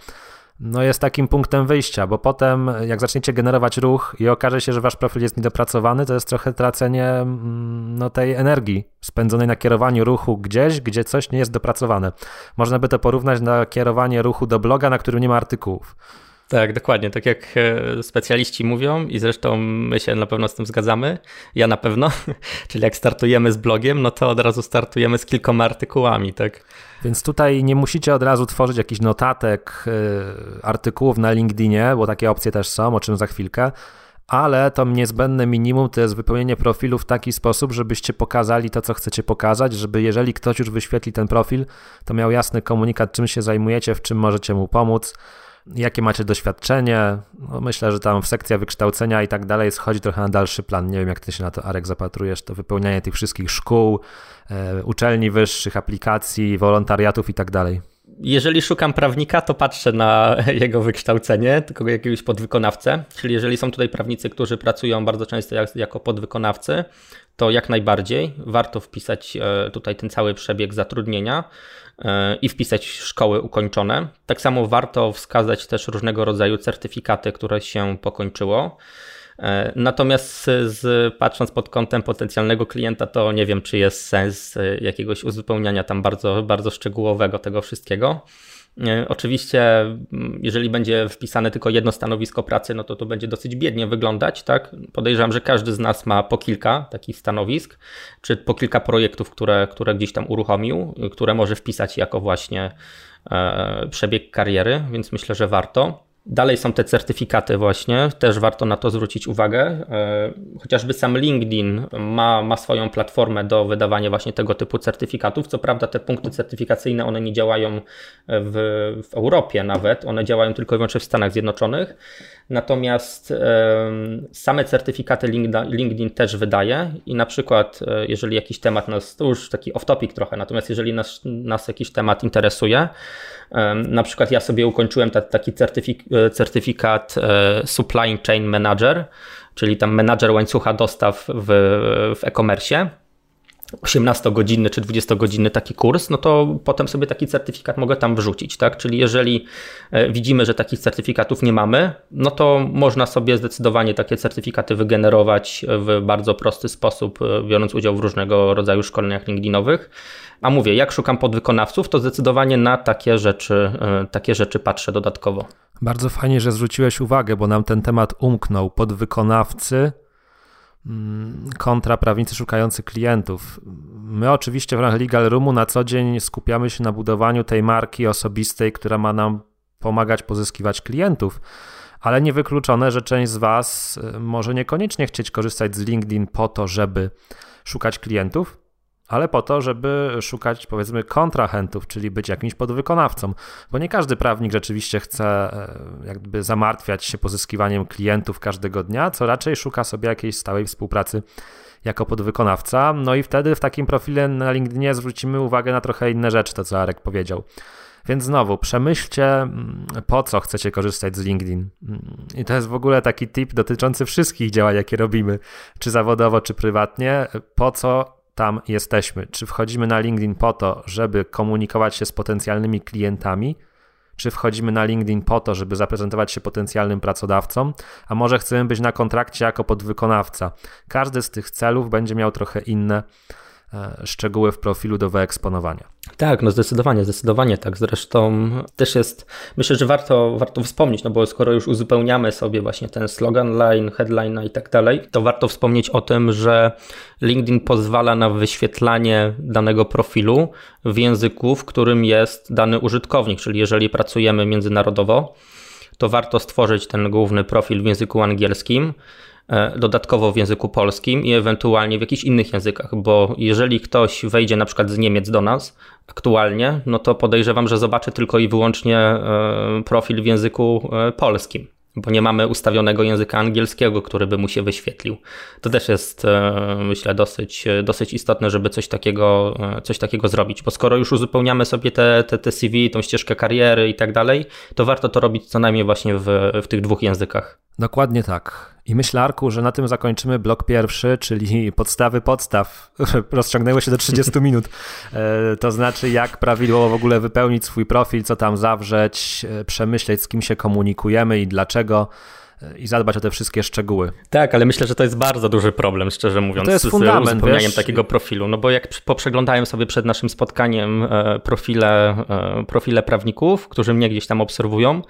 no jest takim punktem wyjścia, bo potem jak zaczniecie generować ruch i okaże się, że wasz profil jest niedopracowany, to jest trochę tracenie mm, no, tej energii spędzonej na kierowaniu ruchu gdzieś, gdzie coś nie jest dopracowane. Można by to porównać na kierowanie ruchu do bloga, na którym nie ma artykułów. Tak, dokładnie. Tak jak e, specjaliści mówią, i zresztą my się na pewno z tym zgadzamy, ja na pewno, czyli jak startujemy z blogiem, no to od razu startujemy z kilkoma artykułami, tak? Więc tutaj nie musicie od razu tworzyć jakichś notatek, e, artykułów na LinkedInie, bo takie opcje też są, o czym za chwilkę ale to niezbędne minimum to jest wypełnienie profilu w taki sposób, żebyście pokazali to, co chcecie pokazać, żeby jeżeli ktoś już wyświetli ten profil, to miał jasny komunikat, czym się zajmujecie, w czym możecie mu pomóc jakie macie doświadczenie. No myślę, że tam w sekcja wykształcenia i tak dalej schodzi trochę na dalszy plan. Nie wiem, jak ty się na to, Arek, zapatrujesz, to wypełnianie tych wszystkich szkół, e, uczelni wyższych, aplikacji, wolontariatów i tak dalej. Jeżeli szukam prawnika, to patrzę na jego wykształcenie, tylko jakiegoś podwykonawcę. Czyli jeżeli są tutaj prawnicy, którzy pracują bardzo często jak, jako podwykonawcy, to jak najbardziej warto wpisać e, tutaj ten cały przebieg zatrudnienia. E, i wpisać szkoły ukończone. Tak samo warto wskazać też różnego rodzaju certyfikaty, które się pokończyło. E, natomiast z, patrząc pod kątem potencjalnego klienta, to nie wiem, czy jest sens e, jakiegoś uzupełniania tam bardzo, bardzo szczegółowego tego wszystkiego. E, oczywiście, jeżeli będzie wpisane tylko jedno stanowisko pracy, no to to będzie dosyć biednie wyglądać, tak? Podejrzewam, że każdy z nas ma po kilka takich stanowisk, czy po kilka projektów, które, które gdzieś tam uruchomił, które może wpisać jako właśnie e, przebieg kariery, więc myślę, że warto. Dalej są te certyfikaty właśnie, też warto na to zwrócić uwagę. E, chociażby sam LinkedIn ma, ma swoją platformę do wydawania właśnie tego typu certyfikatów. Co prawda te punkty certyfikacyjne, one nie działają w, w Europie nawet, one działają tylko i wyłącznie w Stanach Zjednoczonych. Natomiast same certyfikaty LinkedIn też wydaje i na przykład e, jeżeli jakiś temat nas, to już taki off-topic trochę, natomiast jeżeli nas, nas jakiś temat interesuje, na przykład ja sobie ukończyłem taki e, certyfikat e, Supply Chain Manager, czyli tam menadżer łańcucha dostaw w, w e-commerce. 18-godzinny czy 20-godzinny taki kurs, no to potem sobie taki certyfikat mogę tam wrzucić, tak? Czyli jeżeli e, widzimy, że takich certyfikatów nie mamy, no to można sobie zdecydowanie takie certyfikaty wygenerować w bardzo prosty sposób, e, biorąc udział w różnego rodzaju szkoleniach LinkedInowych. A mówię, jak szukam podwykonawców, to zdecydowanie na takie rzeczy, e, takie rzeczy patrzę dodatkowo. Bardzo fajnie, że zwróciłeś uwagę, bo nam ten temat umknął. Podwykonawcy kontra prawnicy szukający klientów. My oczywiście w ramach Legal Roomu na co dzień skupiamy się na budowaniu tej marki osobistej, która ma nam pomagać pozyskiwać klientów, ale niewykluczone, że część z Was y, może niekoniecznie chcieć korzystać z LinkedIn po to, żeby szukać klientów, ale po to, żeby szukać powiedzmy kontrahentów, czyli być jakimś podwykonawcą, bo nie każdy prawnik rzeczywiście chce e, jakby zamartwiać się pozyskiwaniem klientów każdego dnia, co raczej szuka sobie jakiejś stałej współpracy jako podwykonawca. No i wtedy w takim profile na LinkedInie zwrócimy uwagę na trochę inne rzeczy, to co Arek powiedział. Więc znowu, przemyślcie, mm, po co chcecie korzystać z LinkedIn. Mm, I to jest w ogóle taki tip dotyczący wszystkich działań, jakie robimy, czy zawodowo, czy prywatnie. Po co tam jesteśmy. Czy wchodzimy na LinkedIn po to, żeby komunikować się z potencjalnymi klientami, czy wchodzimy na LinkedIn po to, żeby zaprezentować się potencjalnym pracodawcom, a może chcemy być na kontrakcie jako podwykonawca. Każdy z tych celów będzie miał trochę inne szczegóły w profilu do wyeksponowania. Tak, no zdecydowanie, zdecydowanie tak. Zresztą też jest, myślę, że warto, warto wspomnieć, no bo skoro już uzupełniamy sobie właśnie ten slogan line, headline i tak dalej, to warto wspomnieć o tym, że LinkedIn pozwala na wyświetlanie danego profilu w języku, w którym jest dany użytkownik, czyli jeżeli pracujemy międzynarodowo, to warto stworzyć ten główny profil w języku angielskim E, dodatkowo w języku polskim i ewentualnie w jakichś innych językach, bo jeżeli ktoś wejdzie na przykład z Niemiec do nas aktualnie, no to podejrzewam, że zobaczy tylko i wyłącznie e, profil w języku e, polskim bo nie mamy ustawionego języka angielskiego, który by mu się wyświetlił. To też jest, myślę, dosyć, dosyć istotne, żeby coś takiego, coś takiego zrobić, bo skoro już uzupełniamy sobie te, te, te CV, tą ścieżkę kariery i tak dalej, to warto to robić co najmniej właśnie w, w tych dwóch językach. Dokładnie tak. I myślę, Arku, że na tym zakończymy blok pierwszy, czyli podstawy podstaw. Rozciągnęły się do 30 minut. E, to znaczy, jak prawidłowo w ogóle wypełnić swój profil, co tam zawrzeć, e, przemyśleć, z kim się komunikujemy i dlaczego e, i zadbać o te wszystkie szczegóły. Tak, ale myślę, że to jest bardzo duży problem, szczerze mówiąc, to jest fundament, z uzupełnianiem takiego profilu. No bo jak poprzeglądałem sobie przed naszym spotkaniem profile, profile prawników, którzy mnie gdzieś tam obserwują,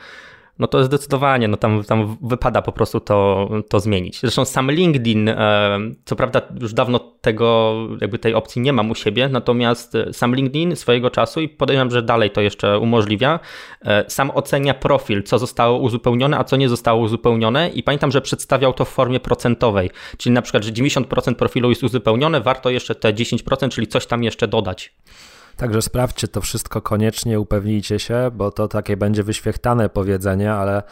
no to zdecydowanie, no tam, tam wypada po prostu to, to zmienić. Zresztą sam LinkedIn, e, co prawda już dawno tego, jakby tej opcji nie mam u siebie, natomiast sam LinkedIn swojego czasu i podejrzewam, że dalej to jeszcze umożliwia, e, sam ocenia profil, co zostało uzupełnione, a co nie zostało uzupełnione i pamiętam, że przedstawiał to w formie procentowej, czyli na przykład, że 90% profilu jest uzupełnione, warto jeszcze te 10%, czyli coś tam jeszcze dodać. Także sprawdźcie to wszystko koniecznie, upewnijcie się, bo to takie będzie wyświechtane powiedzenie, ale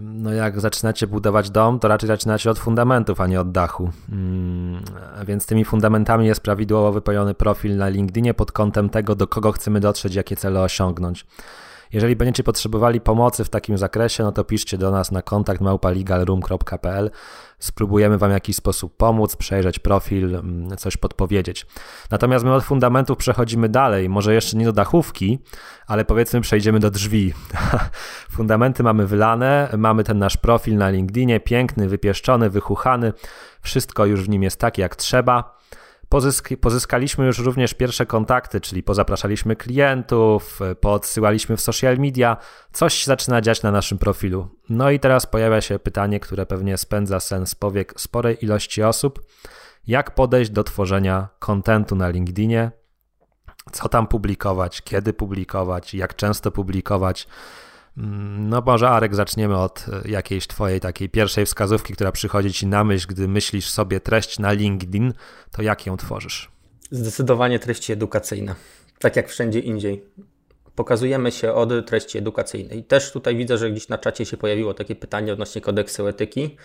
no jak zaczynacie budować dom, to raczej zaczynacie od fundamentów, a nie od dachu. Hmm, więc tymi fundamentami jest prawidłowo wypełniony profil na LinkedInie pod kątem tego, do kogo chcemy dotrzeć, jakie cele osiągnąć. Jeżeli będziecie potrzebowali pomocy w takim zakresie, no to piszcie do nas na kontakt małpalegalroom.pl. Spróbujemy Wam w jakiś sposób pomóc, przejrzeć profil, mm, coś podpowiedzieć. Natomiast my od fundamentów przechodzimy dalej, może jeszcze nie do dachówki, ale powiedzmy przejdziemy do drzwi. Fundamenty mamy wylane, mamy ten nasz profil na LinkedInie, piękny, wypieszczony, wychuchany, wszystko już w nim jest tak jak trzeba. Pozysk pozyskaliśmy już również pierwsze kontakty, czyli pozapraszaliśmy klientów, poodsyłaliśmy w social media, coś zaczyna dziać na naszym profilu. No i teraz pojawia się pytanie, które pewnie spędza sens powiek sporej ilości osób. Jak podejść do tworzenia kontentu na LinkedInie? Co tam publikować, kiedy publikować, jak często publikować? No może Arek zaczniemy od e, jakiejś twojej takiej pierwszej wskazówki, która przychodzi ci na myśl, gdy myślisz sobie treść na LinkedIn, to jak ją tworzysz? Zdecydowanie treści edukacyjne, tak jak wszędzie indziej. Pokazujemy się od treści edukacyjnej. Też tutaj widzę, że gdzieś na czacie się pojawiło takie pytanie odnośnie kodeksu etyki.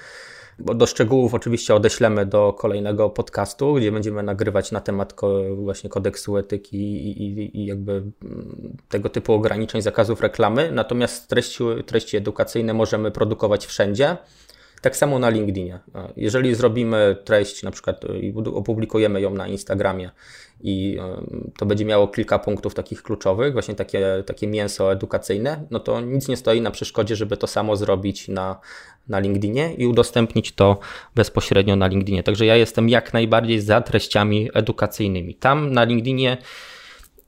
Do szczegółów oczywiście odeślemy do kolejnego podcastu, gdzie będziemy nagrywać na temat właśnie kodeksu etyki i, i, i jakby mm, tego typu ograniczeń, zakazów reklamy. Natomiast treści, treści edukacyjne możemy produkować wszędzie. Tak samo na LinkedInie. Jeżeli zrobimy treść, na przykład i opublikujemy ją na Instagramie i to będzie miało kilka punktów takich kluczowych, właśnie takie, takie mięso edukacyjne, no to nic nie stoi na przeszkodzie, żeby to samo zrobić na, na LinkedInie i udostępnić to bezpośrednio na LinkedInie. Także ja jestem jak najbardziej za treściami edukacyjnymi. Tam na LinkedInie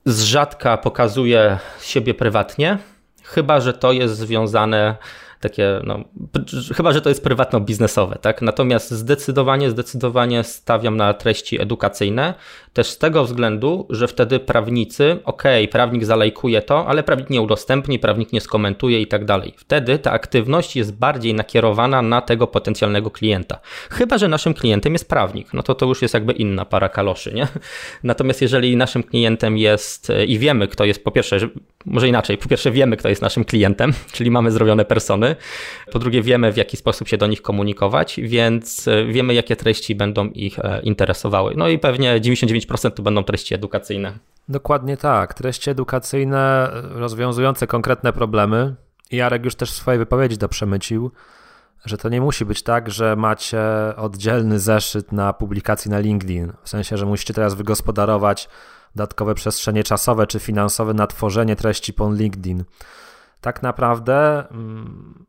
z rzadka pokazuję siebie prywatnie, chyba że to jest związane takie, no, chyba, że to jest prywatno-biznesowe, tak? Natomiast zdecydowanie, zdecydowanie stawiam na treści edukacyjne, też z tego względu, że wtedy prawnicy, ok, prawnik zalajkuje to, ale prawnik nie udostępni, prawnik nie skomentuje i tak dalej. Wtedy ta aktywność jest bardziej nakierowana na tego potencjalnego klienta. Chyba, że naszym klientem jest prawnik, no to to już jest jakby inna para kaloszy, nie? Natomiast jeżeli naszym klientem jest i wiemy, kto jest, po pierwsze, może inaczej, po pierwsze wiemy, kto jest naszym klientem, czyli mamy zrobione persony, po drugie wiemy, w jaki sposób się do nich komunikować, więc e, wiemy, jakie treści będą ich e, interesowały. No i pewnie 99% to będą treści edukacyjne. Dokładnie tak. Treści edukacyjne e, rozwiązujące konkretne problemy. Jarek już też w swojej wypowiedzi to przemycił, że to nie musi być tak, że macie oddzielny zeszyt na publikacji na LinkedIn. W sensie, że musicie teraz wygospodarować dodatkowe przestrzenie czasowe czy finansowe na tworzenie treści po LinkedIn. Tak naprawdę mm,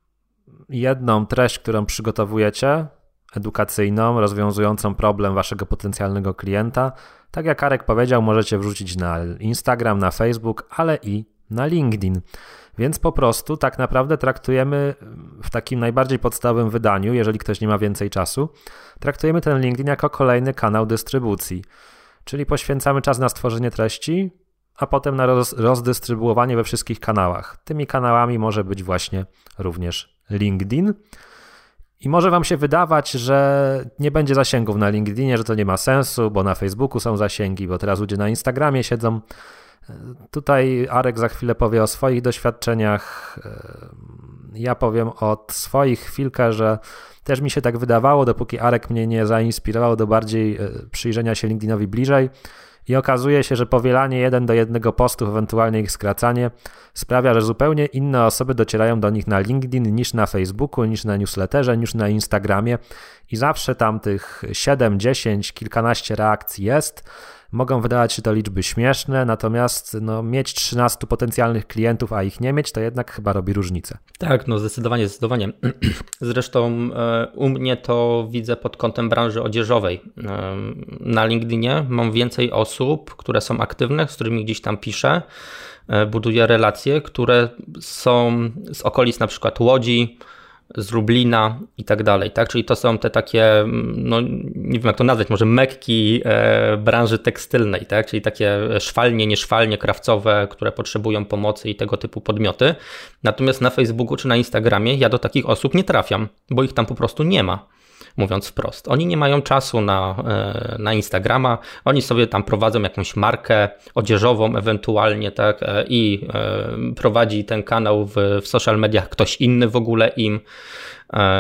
jedną treść, którą przygotowujecie, edukacyjną, rozwiązującą problem waszego potencjalnego klienta, tak jak Arek powiedział, możecie wrzucić na Instagram, na Facebook, ale i na LinkedIn. Więc po prostu tak naprawdę traktujemy w takim najbardziej podstawowym wydaniu, jeżeli ktoś nie ma więcej czasu, traktujemy ten LinkedIn jako kolejny kanał dystrybucji. Czyli poświęcamy czas na stworzenie treści, a potem na roz, rozdystrybuowanie we wszystkich kanałach. Tymi kanałami może być właśnie również LinkedIn. I może Wam się wydawać, że nie będzie zasięgów na LinkedInie, że to nie ma sensu, bo na Facebooku są zasięgi, bo teraz ludzie na Instagramie siedzą. Tutaj Arek za chwilę powie o swoich doświadczeniach. Ja powiem od swoich chwilkę, że też mi się tak wydawało, dopóki Arek mnie nie zainspirował do bardziej e, przyjrzenia się LinkedInowi bliżej. I okazuje się, że powielanie jeden do jednego postów, ewentualnie ich skracanie, sprawia, że zupełnie inne osoby docierają do nich na LinkedIn niż na Facebooku, niż na newsletterze, niż na Instagramie. I zawsze tam tych 7, 10, kilkanaście reakcji jest Mogą wydawać się to liczby śmieszne, natomiast no, mieć 13 potencjalnych klientów, a ich nie mieć, to jednak chyba robi różnicę. Tak, no zdecydowanie, zdecydowanie. Zresztą e, u mnie to widzę pod kątem branży odzieżowej. E, na LinkedInie mam więcej osób, które są aktywne, z którymi gdzieś tam piszę e, buduję relacje, które są z okolic na przykład Łodzi, z Lublina i tak dalej, tak? Czyli to są te takie, no nie wiem jak to nazwać, może mekki e, branży tekstylnej, tak? Czyli takie szwalnie, nieszwalnie, krawcowe, które potrzebują pomocy i tego typu podmioty. Natomiast na Facebooku czy na Instagramie ja do takich osób nie trafiam, bo ich tam po prostu nie ma mówiąc wprost. Oni nie mają czasu na, e, na Instagrama, oni sobie tam prowadzą jakąś markę odzieżową ewentualnie, tak, e, i e, prowadzi ten kanał w, w social mediach ktoś inny w ogóle im.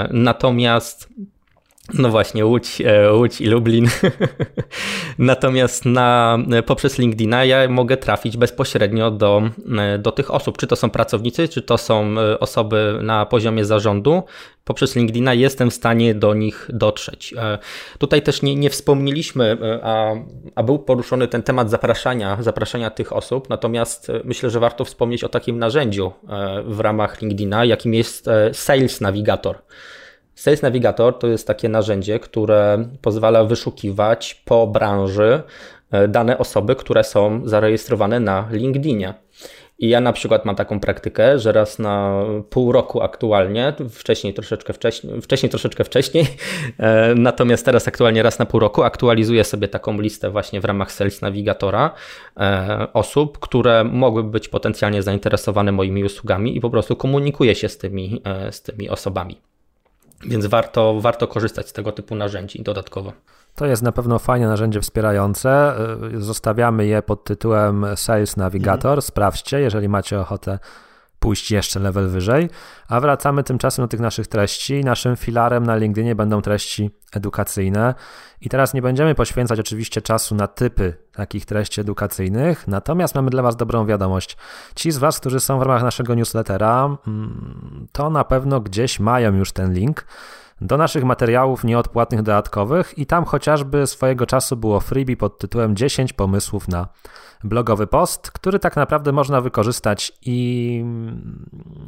Natomiast no właśnie, Łódź, e, Łódź i Lublin. Natomiast na, poprzez LinkedIna ja mogę trafić bezpośrednio do, e, do tych osób. Czy to są pracownicy, czy to są e, osoby na poziomie zarządu. Poprzez LinkedIna jestem w stanie do nich dotrzeć. Tutaj też nie, nie wspomnieliśmy, a, a był poruszony ten temat zapraszania, zapraszania tych osób. Natomiast myślę, że warto wspomnieć o takim narzędziu w ramach LinkedIna, jakim jest Sales Navigator. Sales Navigator to jest takie narzędzie, które pozwala wyszukiwać po branży e, dane osoby, które są zarejestrowane na LinkedInie. I ja na przykład mam taką praktykę, że raz na pół roku aktualnie, wcześniej troszeczkę wcześniej, wcześniej troszeczkę wcześniej, e, natomiast teraz aktualnie raz na pół roku aktualizuję sobie taką listę właśnie w ramach Sales Navigatora e, osób, które mogłyby być potencjalnie zainteresowane moimi usługami i po prostu komunikuję się z tymi, z tymi osobami. Więc warto, warto korzystać z tego typu narzędzi dodatkowo. To jest na pewno fajne narzędzie wspierające. Zostawiamy je pod tytułem Sales Navigator. Mhm. Sprawdźcie, jeżeli macie ochotę pójść jeszcze level wyżej. A wracamy tymczasem do tych naszych treści. Naszym filarem na LinkedInie będą treści edukacyjne. I teraz nie będziemy poświęcać oczywiście czasu na typy takich treści edukacyjnych, natomiast mamy dla Was dobrą wiadomość. Ci z Was, którzy są w ramach naszego newslettera, mm, to na pewno gdzieś mają już ten link do naszych materiałów nieodpłatnych dodatkowych i tam chociażby swojego czasu było freebie pod tytułem 10 pomysłów na blogowy post, który tak naprawdę można wykorzystać i,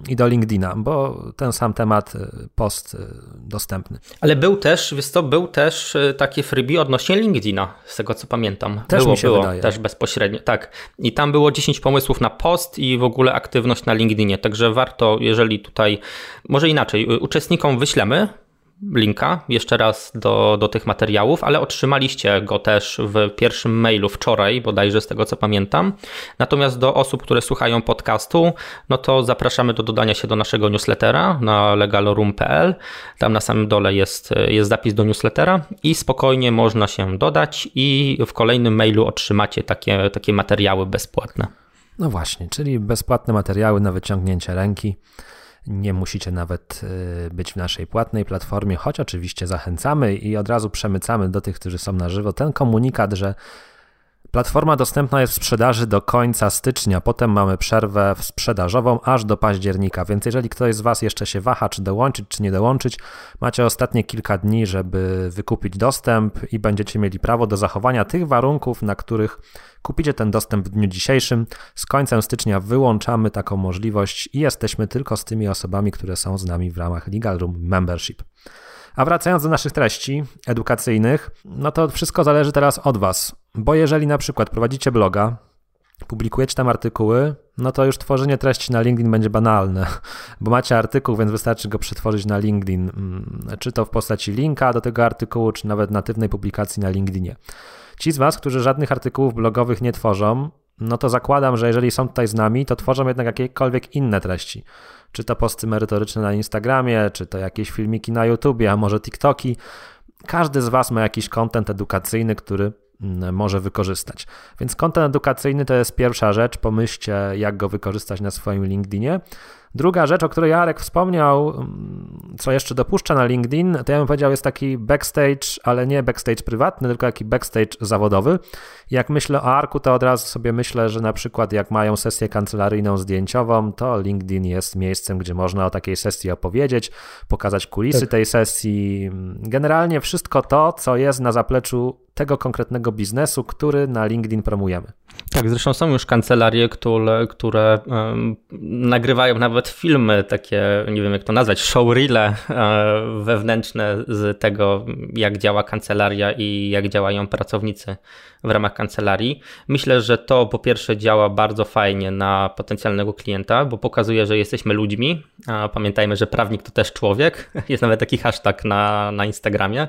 i do LinkedIna, bo ten sam temat y, post y, dostępny. Ale był też, wiesz co, był też y, takie freebie odnośnie LinkedIna, z tego co pamiętam. Też było, mi się było, wydaje. Też bezpośrednio, tak. I tam było 10 pomysłów na post i w ogóle aktywność na LinkedInie, także warto, jeżeli tutaj, może inaczej, uczestnikom wyślemy linka jeszcze raz do, do tych materiałów, ale otrzymaliście go też w pierwszym mailu wczoraj, bodajże z tego co pamiętam. Natomiast do osób, które słuchają podcastu, no to zapraszamy do dodania się do naszego newslettera na legalorum.pl. Tam na samym dole jest, jest zapis do newslettera i spokojnie można się dodać i w kolejnym mailu otrzymacie takie, takie materiały bezpłatne. No właśnie, czyli bezpłatne materiały na wyciągnięcie ręki. Nie musicie nawet y, być w naszej płatnej platformie, choć oczywiście zachęcamy i od razu przemycamy do tych, którzy są na żywo, ten komunikat, że Platforma dostępna jest w sprzedaży do końca stycznia, potem mamy przerwę sprzedażową aż do października, więc jeżeli ktoś z Was jeszcze się waha, czy dołączyć, czy nie dołączyć, macie ostatnie kilka dni, żeby wykupić dostęp i będziecie mieli prawo do zachowania tych warunków, na których kupicie ten dostęp w dniu dzisiejszym. Z końcem stycznia wyłączamy taką możliwość i jesteśmy tylko z tymi osobami, które są z nami w ramach Legal Room Membership. A wracając do naszych treści edukacyjnych, no to wszystko zależy teraz od Was, bo jeżeli na przykład prowadzicie bloga, publikujecie tam artykuły, no to już tworzenie treści na LinkedIn będzie banalne, bo macie artykuł, więc wystarczy go przetworzyć na LinkedIn, mm, czy to w postaci linka do tego artykułu, czy nawet natywnej publikacji na LinkedInie. Ci z Was, którzy żadnych artykułów blogowych nie tworzą, no to zakładam, że jeżeli są tutaj z nami, to tworzą jednak jakiekolwiek inne treści czy to posty merytoryczne na Instagramie, czy to jakieś filmiki na YouTubie, a może TikToki. Każdy z Was ma jakiś kontent edukacyjny, który mm, może wykorzystać. Więc kontent edukacyjny to jest pierwsza rzecz. Pomyślcie, jak go wykorzystać na swoim LinkedInie. Druga rzecz, o której Jarek wspomniał, mm, co jeszcze dopuszcza na LinkedIn, to ja bym powiedział, jest taki backstage, ale nie backstage prywatny, tylko taki backstage zawodowy. Jak myślę o Arku, to od razu sobie myślę, że na przykład jak mają sesję kancelaryjną zdjęciową, to LinkedIn jest miejscem, gdzie można o takiej sesji opowiedzieć, pokazać kulisy tak. tej sesji. Generalnie wszystko to, co jest na zapleczu tego konkretnego biznesu, który na LinkedIn promujemy. Tak, zresztą są już kancelarie, które, które um, nagrywają nawet filmy, takie, nie wiem jak to nazwać, showreele um, wewnętrzne z tego, jak działa kancelaria i jak działają pracownicy w ramach kancelarii. Myślę, że to po pierwsze działa bardzo fajnie na potencjalnego klienta, bo pokazuje, że jesteśmy ludźmi. Pamiętajmy, że prawnik to też człowiek. Jest nawet taki hashtag na, na Instagramie.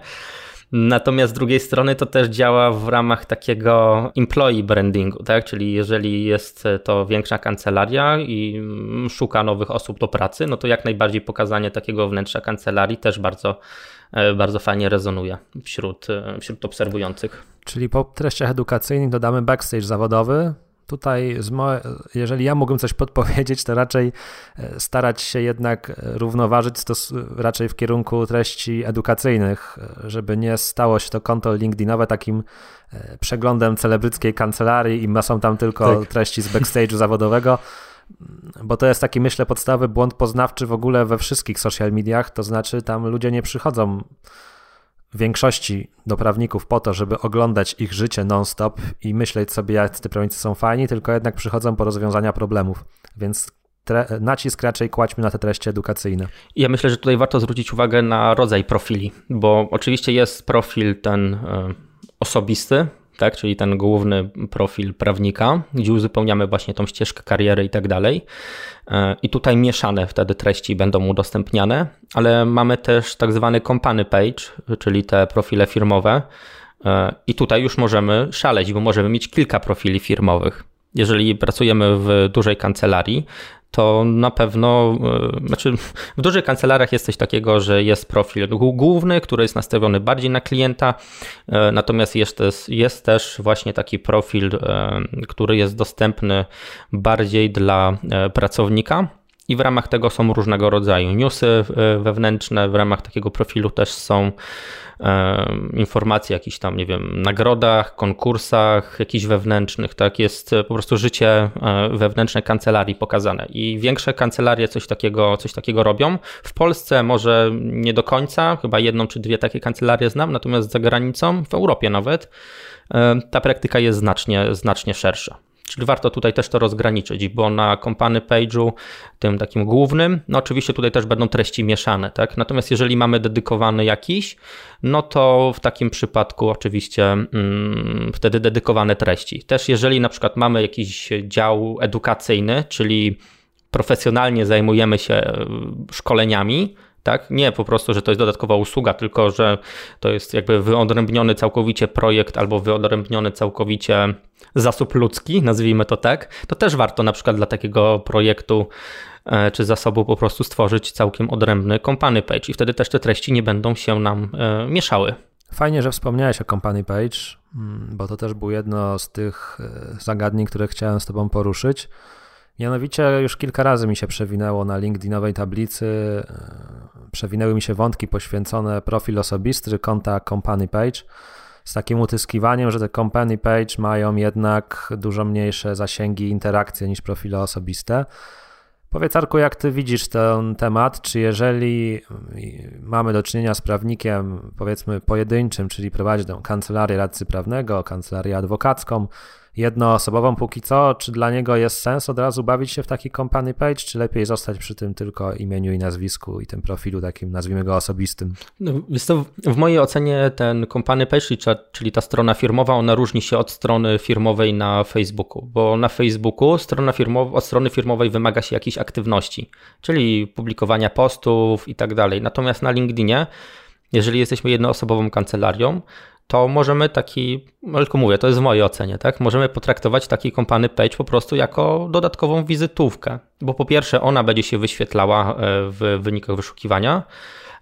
Natomiast z drugiej strony to też działa w ramach takiego employee brandingu, tak? Czyli jeżeli jest to większa kancelaria i szuka nowych osób do pracy, no to jak najbardziej pokazanie takiego wnętrza kancelarii też bardzo, e, bardzo fajnie rezonuje wśród, e, wśród obserwujących. Czyli po treściach edukacyjnych dodamy backstage zawodowy, Tutaj, jeżeli ja mógłbym coś podpowiedzieć, to raczej e, starać się jednak równoważyć to raczej w kierunku treści edukacyjnych, e, żeby nie stało się to konto LinkedInowe takim e, przeglądem celebryckiej kancelarii i są tam tylko tak. treści z backstage'u zawodowego, bo to jest taki, myślę, podstawowy błąd poznawczy w ogóle we wszystkich social mediach, to znaczy tam ludzie nie przychodzą większości do prawników po to, żeby oglądać ich życie non-stop i myśleć sobie, jak te prawnicy są fajni, tylko jednak przychodzą po rozwiązania problemów. Więc nacisk raczej kładźmy na te treści edukacyjne. Ja myślę, że tutaj warto zwrócić uwagę na rodzaj profili, bo oczywiście jest profil ten e, osobisty, tak, czyli ten główny profil prawnika, gdzie uzupełniamy właśnie tą ścieżkę kariery i tak dalej. E, I tutaj mieszane wtedy treści będą udostępniane, ale mamy też tak zwany company page, czyli te profile firmowe. E, I tutaj już możemy szaleć, bo możemy mieć kilka profili firmowych. Jeżeli pracujemy w dużej kancelarii, to na pewno, e, znaczy w dużych kancelariach jest coś takiego, że jest profil główny, który jest nastawiony bardziej na klienta, e, natomiast jest jest też właśnie taki profil, e, który jest dostępny bardziej dla pracownika. I w ramach tego są różnego rodzaju newsy wewnętrzne, w ramach takiego profilu też są informacje o jakichś tam, nie wiem, nagrodach, konkursach, jakichś wewnętrznych, tak? Jest e, po prostu życie e, wewnętrzne kancelarii pokazane i większe kancelarie coś takiego, coś takiego robią. W Polsce może nie do końca, chyba jedną czy dwie takie kancelarie znam, natomiast za granicą, w Europie nawet, e, ta praktyka jest znacznie, znacznie szersza. Czyli warto tutaj też to rozgraniczyć, bo na company page'u, tym takim głównym, no oczywiście tutaj też będą treści mieszane, tak? Natomiast jeżeli mamy dedykowany jakiś, no to w takim przypadku oczywiście mm, wtedy dedykowane treści. Też jeżeli na przykład mamy jakiś dział edukacyjny, czyli profesjonalnie zajmujemy się e, szkoleniami, tak? Nie po prostu, że to jest dodatkowa usługa, tylko że to jest jakby wyodrębniony całkowicie projekt albo wyodrębniony całkowicie zasób ludzki, nazwijmy to tak. To też warto na przykład dla takiego projektu e, czy zasobu po prostu stworzyć całkiem odrębny company page i wtedy też te treści nie będą się nam e, mieszały. Fajnie, że wspomniałeś o company page, mm, bo to też było jedno z tych e, zagadnień, które chciałem z Tobą poruszyć. Mianowicie już kilka razy mi się przewinęło na LinkedInowej tablicy, e, przewinęły mi się wątki poświęcone profil osobisty, konta company page, z takim utyskiwaniem, że te company page mają jednak dużo mniejsze zasięgi interakcje niż profile osobiste. Powiedz Arku, jak ty widzisz ten temat, czy jeżeli mamy do czynienia z prawnikiem powiedzmy pojedynczym, czyli prowadzi tę kancelarię radcy prawnego, kancelarię adwokacką, jednoosobową póki co, czy dla niego jest sens od razu bawić się w taki company page, czy lepiej zostać przy tym tylko imieniu i nazwisku i tym profilu takim, nazwijmy go osobistym? No, w mojej ocenie ten company page, czyli ta strona firmowa, ona różni się od strony firmowej na Facebooku, bo na Facebooku strona firmowa, od strony firmowej wymaga się jakiejś aktywności, czyli publikowania postów i tak dalej. Natomiast na LinkedInie jeżeli jesteśmy jednoosobową kancelarią, to możemy taki, tylko mówię, to jest w mojej ocenie, tak? Możemy potraktować taki kompany page po prostu jako dodatkową wizytówkę, bo po pierwsze ona będzie się wyświetlała e, w wynikach wyszukiwania,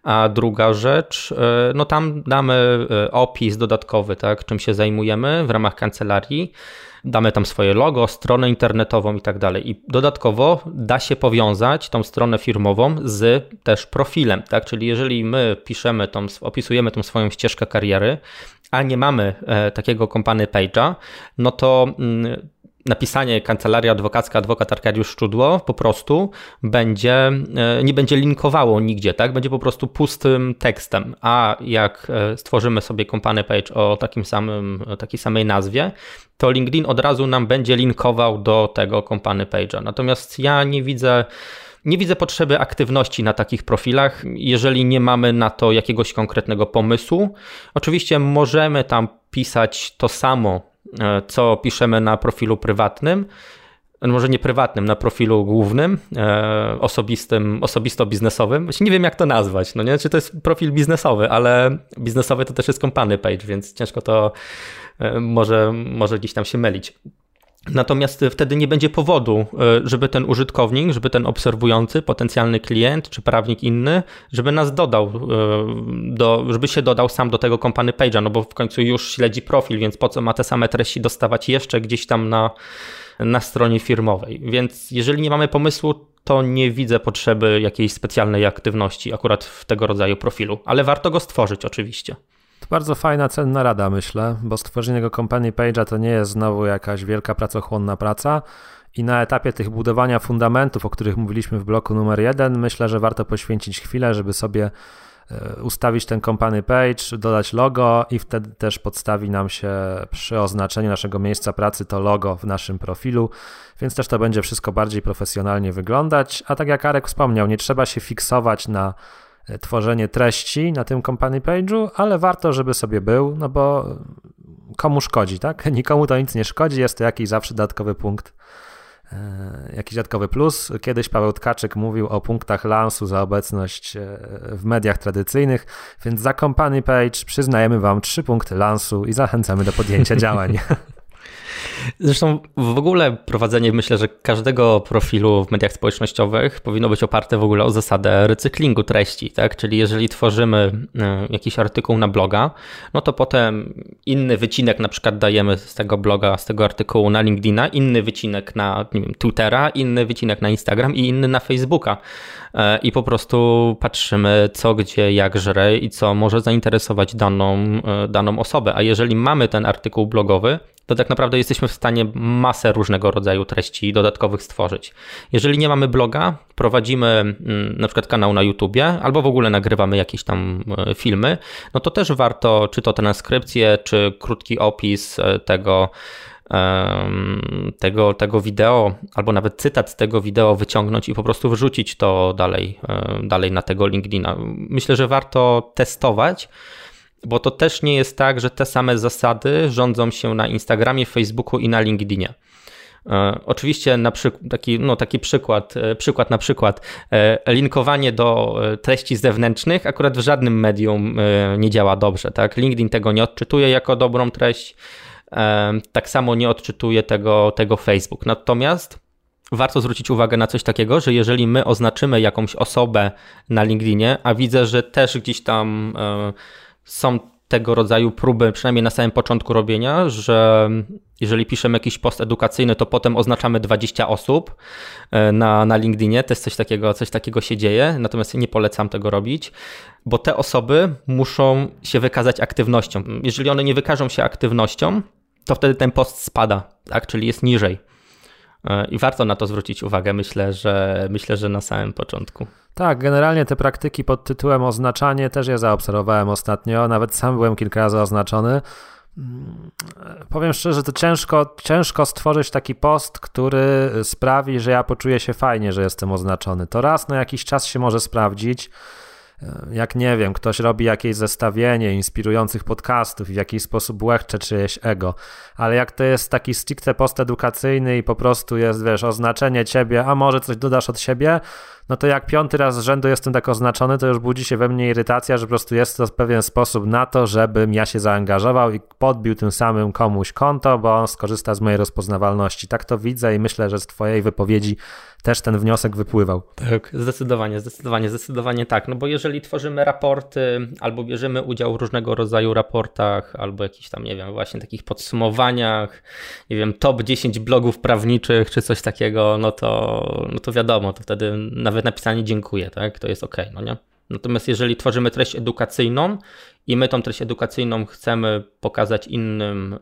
a druga rzecz, e, no tam damy e, opis dodatkowy, tak, czym się zajmujemy w ramach kancelarii damy tam swoje logo, stronę internetową i tak dalej. I dodatkowo da się powiązać tą stronę firmową z też profilem, tak? Czyli jeżeli my piszemy tą, opisujemy tą swoją ścieżkę kariery, a nie mamy e, takiego company page'a, no to mm, napisanie kancelaria adwokacka, adwokat Arkadiusz Szczudło po prostu będzie, e, nie będzie linkowało nigdzie, tak? Będzie po prostu pustym tekstem, a jak e, stworzymy sobie company page o takim samym, takiej samej nazwie, to LinkedIn od razu nam będzie linkował do tego company page'a. Natomiast ja nie widzę nie widzę potrzeby aktywności na takich profilach, jeżeli nie mamy na to jakiegoś konkretnego pomysłu. Oczywiście możemy tam pisać to samo, e, co piszemy na profilu prywatnym, może nie prywatnym, na profilu głównym, e, osobistym, osobisto-biznesowym. Nie wiem, jak to nazwać, no nie? Czy to jest profil biznesowy, ale biznesowy to też jest company page, więc ciężko to e, może, może gdzieś tam się mylić. Natomiast wtedy nie będzie powodu, e, żeby ten użytkownik, żeby ten obserwujący, potencjalny klient czy prawnik inny, żeby nas dodał, e, do, żeby się dodał sam do tego company page'a, no bo w końcu już śledzi profil, więc po co ma te same treści dostawać jeszcze gdzieś tam na, na stronie firmowej. Więc jeżeli nie mamy pomysłu, to nie widzę potrzeby jakiejś specjalnej aktywności akurat w tego rodzaju profilu, ale warto go stworzyć oczywiście. Bardzo fajna, cenna rada, myślę, bo stworzenie tego company page'a to nie jest znowu jakaś wielka pracochłonna praca. I na etapie tych budowania fundamentów, o których mówiliśmy w bloku numer jeden, myślę, że warto poświęcić chwilę, żeby sobie e, ustawić ten company page, dodać logo i wtedy też podstawi nam się przy oznaczeniu naszego miejsca pracy to logo w naszym profilu, więc też to będzie wszystko bardziej profesjonalnie wyglądać. A tak jak Arek wspomniał, nie trzeba się fiksować na tworzenie treści na tym company page'u, ale warto, żeby sobie był, no bo komu szkodzi, tak? Nikomu to nic nie szkodzi, jest to jakiś zawsze dodatkowy punkt, e, jakiś dodatkowy plus. Kiedyś Paweł Tkaczyk mówił o punktach lansu za obecność e, w mediach tradycyjnych, więc za company page przyznajemy Wam trzy punkty lansu i zachęcamy do podjęcia działań. Zresztą w ogóle prowadzenie, myślę, że każdego profilu w mediach społecznościowych powinno być oparte w ogóle o zasadę recyklingu treści, tak? Czyli jeżeli tworzymy e, jakiś artykuł na bloga, no to potem inny wycinek na przykład dajemy z tego bloga, z tego artykułu na LinkedIna, inny wycinek na wiem, Twittera, inny wycinek na Instagram i inny na Facebooka. E, I po prostu patrzymy co, gdzie, jak żre i co może zainteresować daną, e, daną osobę. A jeżeli mamy ten artykuł blogowy, to tak naprawdę jesteśmy w stanie masę różnego rodzaju treści dodatkowych stworzyć. Jeżeli nie mamy bloga, prowadzimy mm, na przykład kanał na YouTubie albo w ogóle nagrywamy jakieś tam e, filmy, no to też warto czy to transkrypcję, czy krótki opis e, tego, tego, tego wideo, albo nawet cytat z tego wideo wyciągnąć i po prostu wrzucić to dalej, e, dalej na tego LinkedIna. Myślę, że warto testować bo to też nie jest tak, że te same zasady rządzą się na Instagramie, Facebooku i na LinkedInie. E, oczywiście na taki, no, taki przykład, e, przykład na przykład, e, linkowanie do treści zewnętrznych akurat w żadnym medium nie działa dobrze. Tak? LinkedIn tego nie odczytuje jako dobrą treść, tak samo nie odczytuje tego, tego Facebook. Natomiast warto zwrócić uwagę na coś takiego, że jeżeli my oznaczymy jakąś osobę na LinkedInie, a widzę, że też gdzieś tam są tego rodzaju próby, przynajmniej na samym początku robienia, że jeżeli piszemy jakiś post edukacyjny, to potem oznaczamy 20 osób e, na, na LinkedInie. To jest coś takiego, coś takiego się dzieje, natomiast nie polecam tego robić, bo te osoby muszą się wykazać aktywnością. Jeżeli one nie wykażą się aktywnością, to wtedy ten post spada, tak? czyli jest niżej. E, I warto na to zwrócić uwagę, myślę, że myślę, że na samym początku. Tak, generalnie te praktyki pod tytułem oznaczanie też je zaobserwowałem ostatnio, nawet sam byłem kilka razy oznaczony. Mm, powiem szczerze, to ciężko, ciężko stworzyć taki post, który sprawi, że ja poczuję się fajnie, że jestem oznaczony. To raz na jakiś czas się może sprawdzić jak nie wiem, ktoś robi jakieś zestawienie inspirujących podcastów i w jakiś sposób łechcze czyjeś ego, ale jak to jest taki stricte post edukacyjny i po prostu jest, wiesz, oznaczenie ciebie, a może coś dodasz od siebie, no to jak piąty raz z rzędu jestem tak oznaczony, to już budzi się we mnie irytacja, że po prostu jest to pewien sposób na to, żebym ja się zaangażował i podbił tym samym komuś konto, bo on skorzysta z mojej rozpoznawalności. Tak to widzę i myślę, że z twojej wypowiedzi też ten wniosek wypływał. Tak, zdecydowanie, zdecydowanie, zdecydowanie tak. No bo jeżeli tworzymy raporty albo bierzemy udział w różnego rodzaju raportach, albo jakichś tam, nie wiem, właśnie takich podsumowaniach, nie wiem, top 10 blogów prawniczych czy coś takiego, no to, no to wiadomo, to wtedy nawet napisanie dziękuję, tak, to jest ok, no nie? Natomiast jeżeli tworzymy treść edukacyjną i my tą treść edukacyjną chcemy pokazać innym,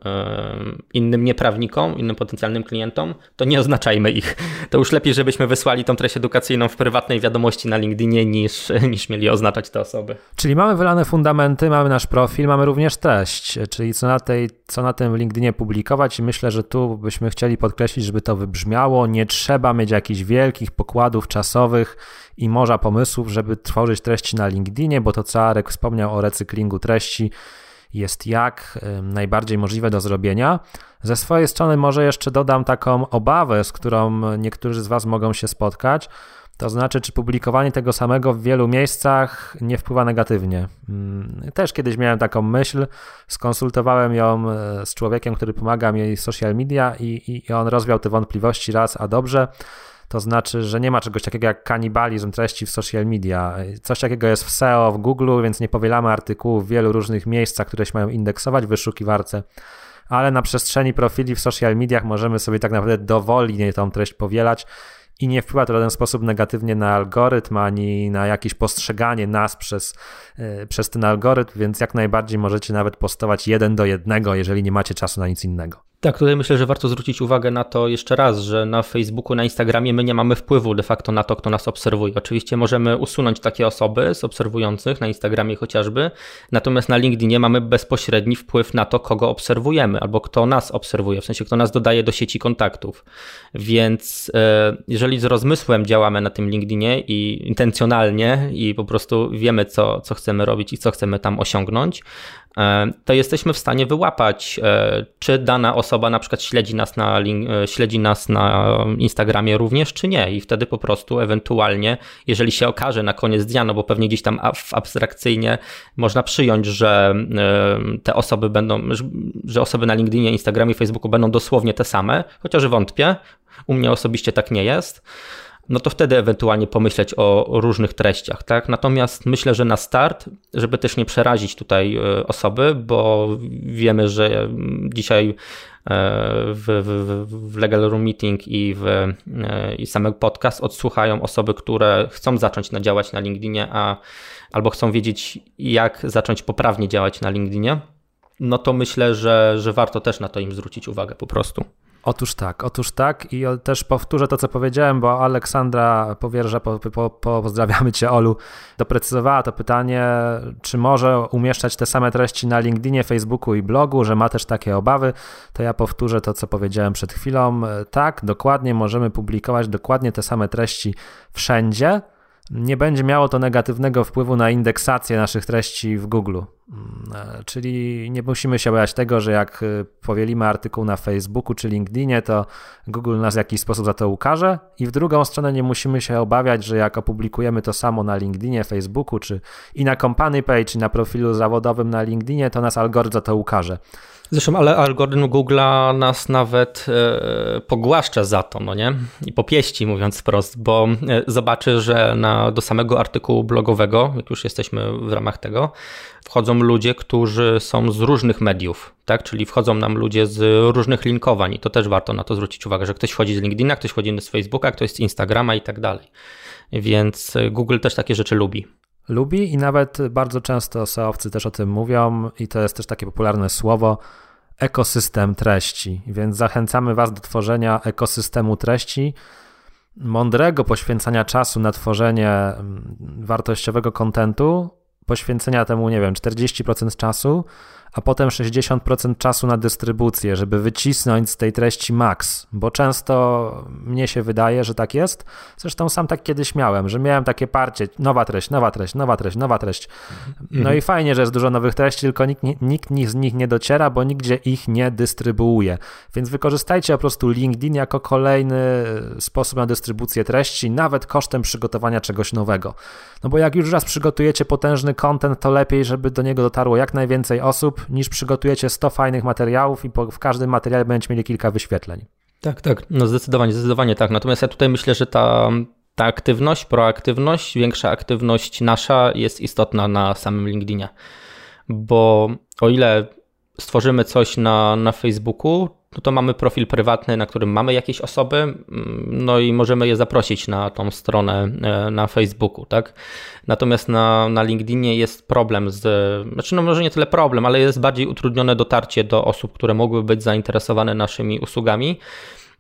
innym nieprawnikom, innym potencjalnym klientom, to nie oznaczajmy ich. To już lepiej, żebyśmy wysłali tą treść edukacyjną w prywatnej wiadomości na LinkedInie, niż, niż mieli oznaczać te osoby. Czyli mamy wylane fundamenty, mamy nasz profil, mamy również treść, czyli co na, tej, co na tym LinkedInie publikować i myślę, że tu byśmy chcieli podkreślić, żeby to wybrzmiało. Nie trzeba mieć jakichś wielkich pokładów czasowych i morza pomysłów, żeby tworzyć treści na LinkedInie, bo to co Arek wspomniał o recyklingu treści jest jak najbardziej możliwe do zrobienia. Ze swojej strony może jeszcze dodam taką obawę, z którą niektórzy z Was mogą się spotkać. To znaczy, czy publikowanie tego samego w wielu miejscach nie wpływa negatywnie. Mm, też kiedyś miałem taką myśl, skonsultowałem ją e, z człowiekiem, który pomaga mi social media i, i on rozwiał te wątpliwości raz, a dobrze. To znaczy, że nie ma czegoś takiego jak kanibalizm treści w social media. Coś takiego jest w SEO, w Google, więc nie powielamy artykułów w wielu różnych miejscach, które się mają indeksować w wyszukiwarce ale na przestrzeni profili w social mediach możemy sobie tak naprawdę dowolnie tą treść powielać i nie wpływa to w żaden sposób negatywnie na algorytm ani na jakieś postrzeganie nas przez, yy, przez ten algorytm, więc jak najbardziej możecie nawet postować jeden do jednego, jeżeli nie macie czasu na nic innego. Tak, tutaj myślę, że warto zwrócić uwagę na to jeszcze raz, że na Facebooku, na Instagramie my nie mamy wpływu de facto na to, kto nas obserwuje. Oczywiście możemy usunąć takie osoby z obserwujących na Instagramie chociażby, natomiast na LinkedInie mamy bezpośredni wpływ na to, kogo obserwujemy albo kto nas obserwuje, w sensie kto nas dodaje do sieci kontaktów. Więc e, jeżeli z rozmysłem działamy na tym LinkedInie i intencjonalnie i po prostu wiemy, co, co chcemy robić i co chcemy tam osiągnąć, to jesteśmy w stanie wyłapać, e, czy dana osoba na przykład śledzi nas na, śledzi nas na Instagramie również, czy nie. I wtedy po prostu ewentualnie, jeżeli się okaże na koniec dnia, no bo pewnie gdzieś tam abstrakcyjnie można przyjąć, że te osoby będą, że osoby na LinkedInie, Instagramie, Facebooku będą dosłownie te same, chociaż wątpię. U mnie osobiście tak nie jest no to wtedy ewentualnie pomyśleć o różnych treściach, tak? Natomiast myślę, że na start, żeby też nie przerazić tutaj e, osoby, bo wiemy, że dzisiaj e, w, w, w Legal Room Meeting i w e, i samy podcast odsłuchają osoby, które chcą zacząć działać na LinkedInie, a albo chcą wiedzieć, jak zacząć poprawnie działać na LinkedInie, no to myślę, że, że warto też na to im zwrócić uwagę po prostu. Otóż tak, otóż tak i też powtórzę to, co powiedziałem, bo Aleksandra Powierża, po, po, pozdrawiamy Cię Olu, doprecyzowała to pytanie, czy może umieszczać te same treści na LinkedInie, Facebooku i blogu, że ma też takie obawy, to ja powtórzę to, co powiedziałem przed chwilą. Tak, dokładnie możemy publikować dokładnie te same treści wszędzie, nie będzie miało to negatywnego wpływu na indeksację naszych treści w Google. Mm, e, czyli nie musimy się obawiać tego, że jak e, powielimy artykuł na Facebooku czy LinkedInie, to Google nas w jakiś sposób za to ukaże. I w drugą stronę nie musimy się obawiać, że jak opublikujemy to samo na LinkedInie, Facebooku czy i na company page, czy na profilu zawodowym na LinkedInie, to nas algorytm za to ukaże. Zresztą, ale algorytm Google'a nas nawet e, pogłaszcza za to, no nie? I popieści, mówiąc wprost, bo e, zobaczy, że na, do samego artykułu blogowego, jak już jesteśmy w ramach tego, wchodzą ludzie, którzy są z różnych mediów, tak? Czyli wchodzą nam ludzie z różnych linkowań i to też warto na to zwrócić uwagę, że ktoś wchodzi z LinkedIna, ktoś wchodzi z Facebooka, ktoś z Instagrama i tak dalej. Więc Google też takie rzeczy lubi lubi i nawet bardzo często SEOwcy też o tym mówią i to jest też takie popularne słowo ekosystem treści, więc zachęcamy Was do tworzenia ekosystemu treści, mądrego poświęcania czasu na tworzenie mm, wartościowego kontentu, poświęcenia temu, nie wiem, 40% czasu, a potem 60% czasu na dystrybucję, żeby wycisnąć z tej treści maks, bo często mnie się wydaje, że tak jest. Zresztą sam tak kiedyś miałem, że miałem takie parcie, nowa treść, nowa treść, nowa treść, nowa treść. No mhm. i fajnie, że jest dużo nowych treści, tylko nikt, nikt z nich nie dociera, bo nigdzie ich nie dystrybuuje. Więc wykorzystajcie po prostu LinkedIn jako kolejny sposób na dystrybucję treści, nawet kosztem przygotowania czegoś nowego. No bo jak już raz przygotujecie potężny content, to lepiej, żeby do niego dotarło jak najwięcej osób, niż przygotujecie 100 fajnych materiałów i po, w każdym materiale będziecie mieli kilka wyświetleń. Tak, tak, no zdecydowanie, zdecydowanie tak. Natomiast ja tutaj myślę, że ta, ta aktywność, proaktywność, większa aktywność nasza jest istotna na samym LinkedInie. Bo o ile stworzymy coś na, na Facebooku, to mamy profil prywatny, na którym mamy jakieś osoby, mm, no i możemy je zaprosić na tą stronę e, na Facebooku, tak? Natomiast na, na LinkedInie jest problem z, znaczy no może nie tyle problem, ale jest bardziej utrudnione dotarcie do osób, które mogłyby być zainteresowane naszymi usługami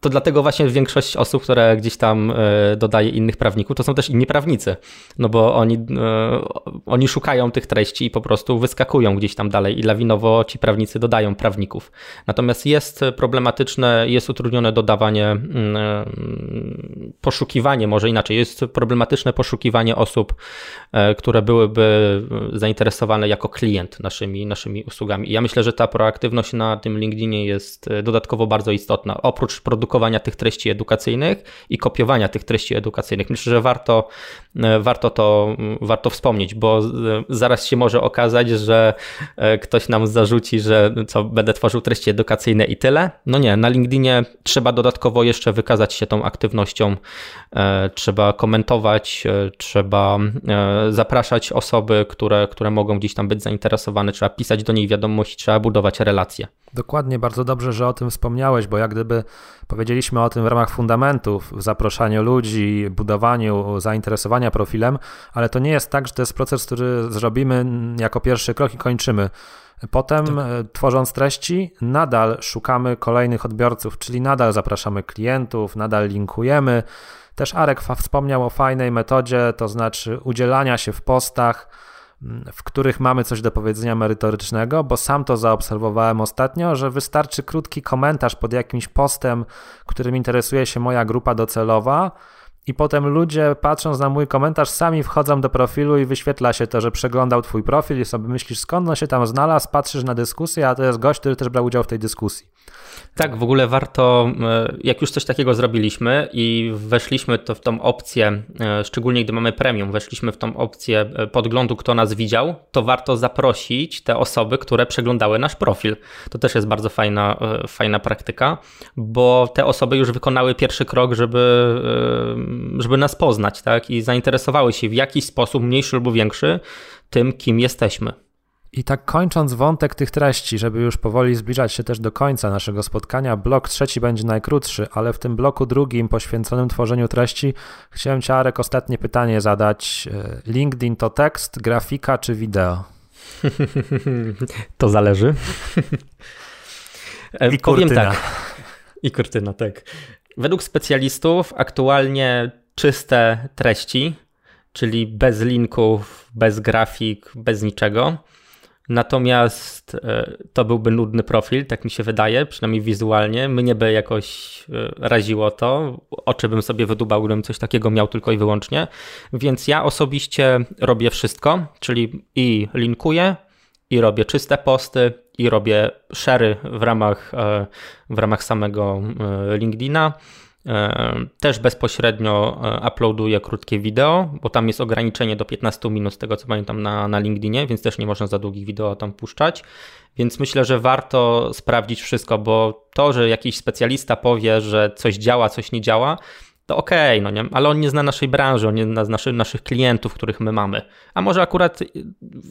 to dlatego właśnie większość osób, które gdzieś tam e, dodaje innych prawników, to są też inni prawnicy, no bo oni, e, oni szukają tych treści i po prostu wyskakują gdzieś tam dalej i lawinowo ci prawnicy dodają prawników. Natomiast jest problematyczne, jest utrudnione dodawanie, mm, e, poszukiwanie, może inaczej, jest problematyczne poszukiwanie osób, które byłyby zainteresowane jako klient naszymi, naszymi usługami. I ja myślę, że ta proaktywność na tym LinkedInie jest dodatkowo bardzo istotna. Oprócz produkcji produkowania tych treści edukacyjnych i kopiowania tych treści edukacyjnych. Myślę, że warto, e, warto to warto wspomnieć, bo zaraz się może okazać, że e, ktoś nam zarzuci, że co będę tworzył treści edukacyjne i tyle. No nie, na LinkedInie trzeba dodatkowo jeszcze wykazać się tą aktywnością, e, trzeba komentować, trzeba zapraszać osoby, które, które mogą gdzieś tam być zainteresowane, trzeba pisać do nich wiadomości, trzeba budować relacje. Dokładnie, bardzo dobrze, że o tym wspomniałeś, bo jak gdyby powiedzieliśmy o tym w ramach fundamentów, w zaproszaniu ludzi, budowaniu zainteresowania profilem, ale to nie jest tak, że to jest proces, który zrobimy jako pierwszy krok i kończymy. Potem, tak. E, tworząc treści, nadal szukamy kolejnych odbiorców, czyli nadal zapraszamy klientów, nadal linkujemy. Też Arek wspomniał o fajnej metodzie, to znaczy udzielania się w postach w których mamy coś do powiedzenia merytorycznego, bo sam to zaobserwowałem ostatnio, że wystarczy krótki komentarz pod jakimś postem, którym interesuje się moja grupa docelowa. i potem ludzie patrząc na mój komentarz sami wchodzą do profilu i wyświetla się to, że przeglądał twój profil i sobie myślisz skąd on się tam znalazł, patrzysz na dyskusję, a to jest gość, który też brał udział w tej dyskusji. Tak, w ogóle warto, e, jak już coś takiego zrobiliśmy i weszliśmy to w tą opcję, e, szczególnie gdy mamy premium, weszliśmy w tą opcję e, podglądu, kto nas widział, to warto zaprosić te osoby, które przeglądały nasz profil. To też jest bardzo fajna, fajna praktyka, bo te osoby już wykonały pierwszy krok, żeby, żeby nas poznać, tak? I zainteresowały się w jakiś sposób, mniejszy lub większy, tym, kim jesteśmy. I tak kończąc wątek tych treści, żeby już powoli zbliżać się też do końca naszego spotkania, blok trzeci będzie najkrótszy, ale w tym bloku drugim poświęconym tworzeniu treści chciałem Ci, Arek, ostatnie pytanie zadać. E, LinkedIn to tekst, grafika czy wideo? To zależy. E, I Powiem kurtyna. tak. I kurtyna, tak. Według specjalistów aktualnie czyste treści, czyli bez linków, bez grafik, bez niczego Natomiast e, to byłby nudny profil, tak mi się wydaje, przynajmniej wizualnie. Mnie by jakoś e, raziło to. Oczy bym sobie wydubał, gdybym coś takiego miał tylko i wyłącznie. Więc ja osobiście robię wszystko, czyli i linkuję, i robię czyste posty, i robię share w ramach, e, w ramach samego LinkedIna też bezpośrednio e, uploaduję krótkie wideo, bo tam jest ograniczenie do 15 minut, z tego co pamiętam na, na LinkedInie, więc też nie można za długich wideo tam puszczać. Więc myślę, że warto sprawdzić wszystko, bo to, że jakiś specjalista powie, że coś działa, coś nie działa, to okej, okay, no nie? ale on nie zna naszej branży, on nie zna naszych, naszych klientów, których my mamy. A może akurat,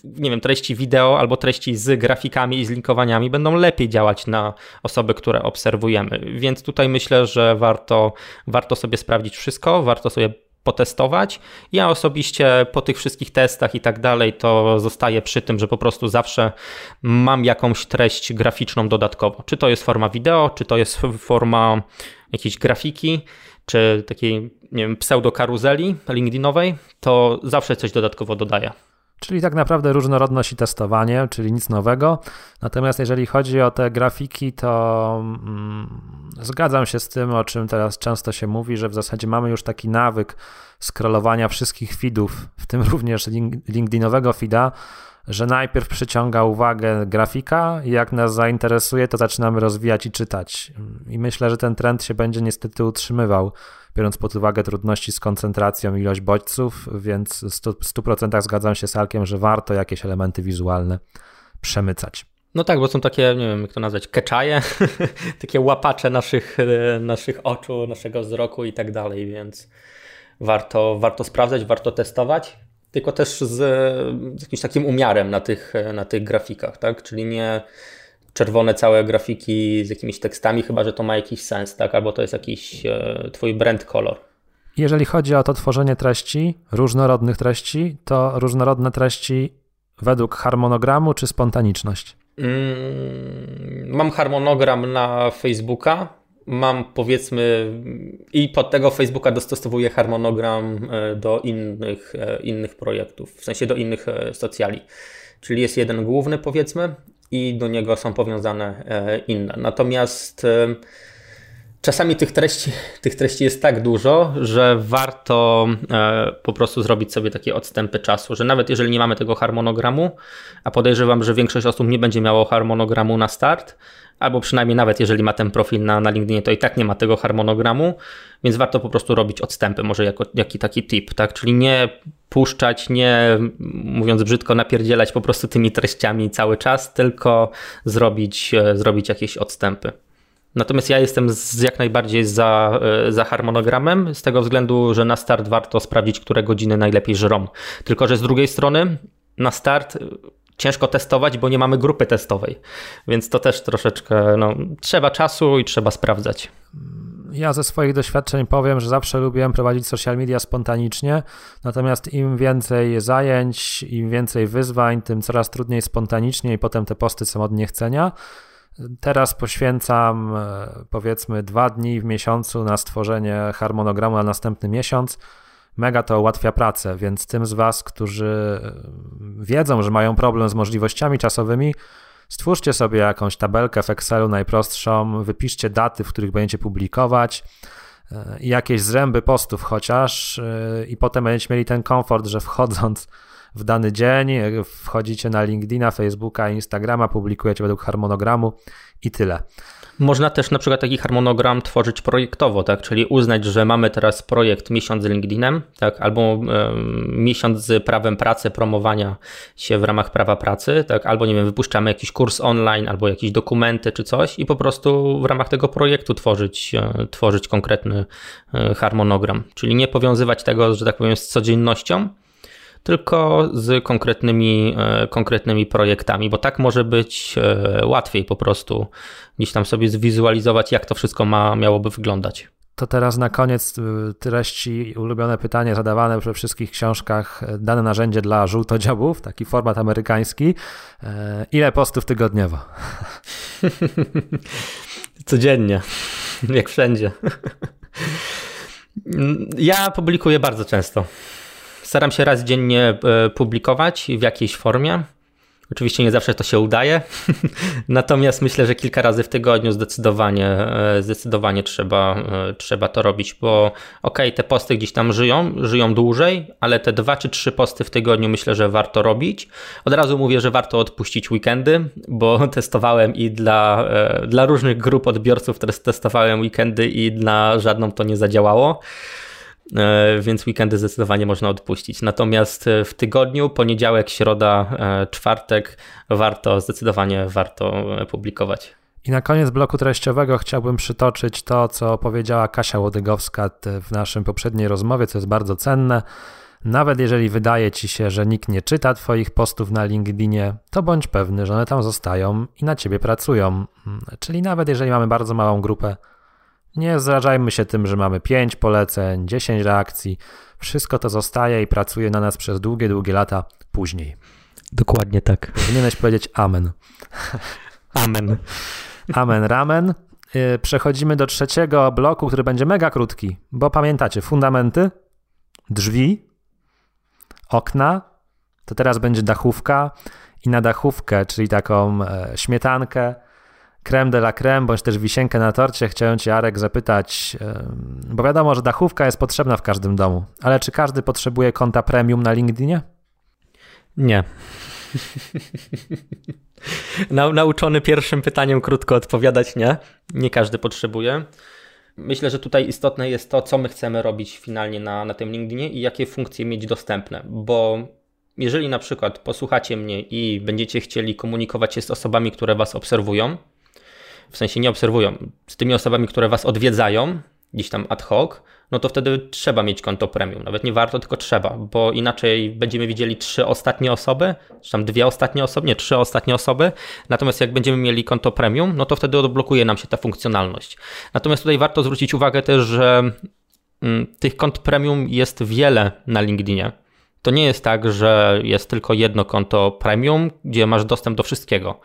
nie wiem, treści wideo albo treści z grafikami i z linkowaniami będą lepiej działać na osoby, które obserwujemy. Więc tutaj myślę, że warto, warto sobie sprawdzić wszystko, warto sobie potestować. Ja osobiście po tych wszystkich testach i tak dalej, to zostaję przy tym, że po prostu zawsze mam jakąś treść graficzną dodatkowo. Czy to jest forma wideo, czy to jest forma jakiejś grafiki czy takiej, nie wiem, pseudo-karuzeli LinkedInowej, to zawsze coś dodatkowo dodaję. Czyli tak naprawdę różnorodność i testowanie, czyli nic nowego. Natomiast jeżeli chodzi o te grafiki, to mm, zgadzam się z tym, o czym teraz często się mówi, że w zasadzie mamy już taki nawyk scrollowania wszystkich feedów, w tym również LinkedInowego feeda, że najpierw przyciąga uwagę grafika jak nas zainteresuje, to zaczynamy rozwijać i czytać. I myślę, że ten trend się będzie niestety utrzymywał, biorąc pod uwagę trudności z koncentracją i ilość bodźców, więc w 100% zgadzam się z Alkiem, że warto jakieś elementy wizualne przemycać. No tak, bo są takie, nie wiem jak to nazwać, keczaje, takie łapacze naszych, naszych oczu, naszego wzroku i tak dalej, więc warto, warto sprawdzać, warto testować tylko też z, z jakimś takim umiarem na tych, na tych grafikach, tak? Czyli nie czerwone całe grafiki z jakimiś tekstami, chyba że to ma jakiś sens, tak? Albo to jest jakiś e, twój brand color. Jeżeli chodzi o to tworzenie treści, różnorodnych treści, to różnorodne treści według harmonogramu czy spontaniczność? Mm, mam harmonogram na Facebooka, mam powiedzmy i pod tego Facebooka dostosowuję harmonogram e, do innych, e, innych projektów, w sensie do innych e, socjali. Czyli jest jeden główny powiedzmy i do niego są powiązane inne. Natomiast czasami tych treści, tych treści jest tak dużo, że warto po prostu zrobić sobie takie odstępy czasu, że nawet jeżeli nie mamy tego harmonogramu, a podejrzewam, że większość osób nie będzie miało harmonogramu na start, albo przynajmniej nawet jeżeli ma ten profil na, na LinkedInie, to i tak nie ma tego harmonogramu, więc warto po prostu robić odstępy, może jako jaki taki tip, tak? Czyli nie puszczać, nie mówiąc brzydko, napierdzielać po prostu tymi treściami cały czas, tylko zrobić, e, zrobić jakieś odstępy. Natomiast ja jestem z, jak najbardziej za, e, za harmonogramem, z tego względu, że na start warto sprawdzić, które godziny najlepiej żrą. Tylko, że z drugiej strony na start ciężko testować, bo nie mamy grupy testowej. Więc to też troszeczkę no, trzeba czasu i trzeba sprawdzać. Ja ze swoich doświadczeń powiem, że zawsze lubiłem prowadzić social media spontanicznie, natomiast im więcej zajęć, im więcej wyzwań, tym coraz trudniej spontanicznie i potem te posty są od niechcenia. Teraz poświęcam e, powiedzmy dwa dni w miesiącu na stworzenie harmonogramu na następny miesiąc mega to ułatwia pracę, więc tym z Was, którzy e, wiedzą, że mają problem z możliwościami czasowymi, stwórzcie sobie jakąś tabelkę w Excelu najprostszą, wypiszcie daty, w których będziecie publikować, jakieś zręby postów chociaż i potem będziecie mieli ten komfort, że wchodząc w dany dzień, wchodzicie na LinkedIna, Facebooka, Instagrama, publikujecie według harmonogramu i tyle. Można też na przykład taki harmonogram tworzyć projektowo, tak? czyli uznać, że mamy teraz projekt miesiąc z LinkedInem, tak? albo miesiąc z prawem pracy, promowania się w ramach prawa pracy, tak? albo nie wiem, wypuszczamy jakiś kurs online, albo jakieś dokumenty czy coś i po prostu w ramach tego projektu tworzyć, e, tworzyć konkretny e, harmonogram, czyli nie powiązywać tego, że tak powiem, z codziennością, tylko z konkretnymi, e, konkretnymi projektami, bo tak może być e, łatwiej po prostu niż tam sobie zwizualizować, jak to wszystko ma, miałoby wyglądać. To teraz na koniec e, treści ulubione pytanie zadawane we wszystkich książkach. Dane narzędzie dla żółtodziobów, taki format amerykański. Ile postów tygodniowo? Codziennie, jak wszędzie. Ja publikuję bardzo często. Staram się raz dziennie e, publikować w jakiejś formie. Oczywiście nie zawsze to się udaje, natomiast myślę, że kilka razy w tygodniu zdecydowanie, e, zdecydowanie trzeba, e, trzeba to robić, bo ok, te posty gdzieś tam żyją, żyją dłużej, ale te dwa czy trzy posty w tygodniu myślę, że warto robić. Od razu mówię, że warto odpuścić weekendy, bo testowałem i dla, dla różnych grup odbiorców testowałem weekendy i dla żadną to nie zadziałało. E, więc weekendy zdecydowanie można odpuścić. Natomiast e, w tygodniu, poniedziałek, środa, e, czwartek warto, zdecydowanie warto publikować. I na koniec bloku treściowego chciałbym przytoczyć to, co powiedziała Kasia Łodygowska w naszym poprzedniej rozmowie, co jest bardzo cenne. Nawet jeżeli wydaje ci się, że nikt nie czyta Twoich postów na LinkedInie, to bądź pewny, że one tam zostają i na Ciebie pracują. Mm, czyli nawet jeżeli mamy bardzo małą grupę nie zrażajmy się tym, że mamy 5 poleceń, 10 reakcji. Wszystko to zostaje i pracuje na nas przez długie, długie lata później. Dokładnie tak. Powinieneś powiedzieć amen. Amen. Amen, ramen. Y, przechodzimy do trzeciego bloku, który będzie mega krótki, bo pamiętacie, fundamenty, drzwi, okna, to teraz będzie dachówka i na dachówkę, czyli taką e, śmietankę, creme de la creme, bądź też wisienkę na torcie, chciałem Cię, Arek, zapytać, bo wiadomo, że dachówka jest potrzebna w każdym domu, ale czy każdy potrzebuje konta premium na LinkedInie? Nie. Nauczony pierwszym pytaniem krótko odpowiadać nie. Nie każdy potrzebuje. Myślę, że tutaj istotne jest to, co my chcemy robić finalnie na, na tym LinkedInie i jakie funkcje mieć dostępne, bo jeżeli na przykład posłuchacie mnie i będziecie chcieli komunikować się z osobami, które Was obserwują, w sensie nie obserwują, z tymi osobami, które was odwiedzają, gdzieś tam ad hoc, no to wtedy trzeba mieć konto premium. Nawet nie warto, tylko trzeba, bo inaczej będziemy widzieli trzy ostatnie osoby, czy tam dwie ostatnie osoby, nie, trzy ostatnie osoby. Natomiast jak będziemy mieli konto premium, no to wtedy odblokuje nam się ta funkcjonalność. Natomiast tutaj warto zwrócić uwagę też, że mm, tych kont premium jest wiele na LinkedInie. To nie jest tak, że jest tylko jedno konto premium, gdzie masz dostęp do wszystkiego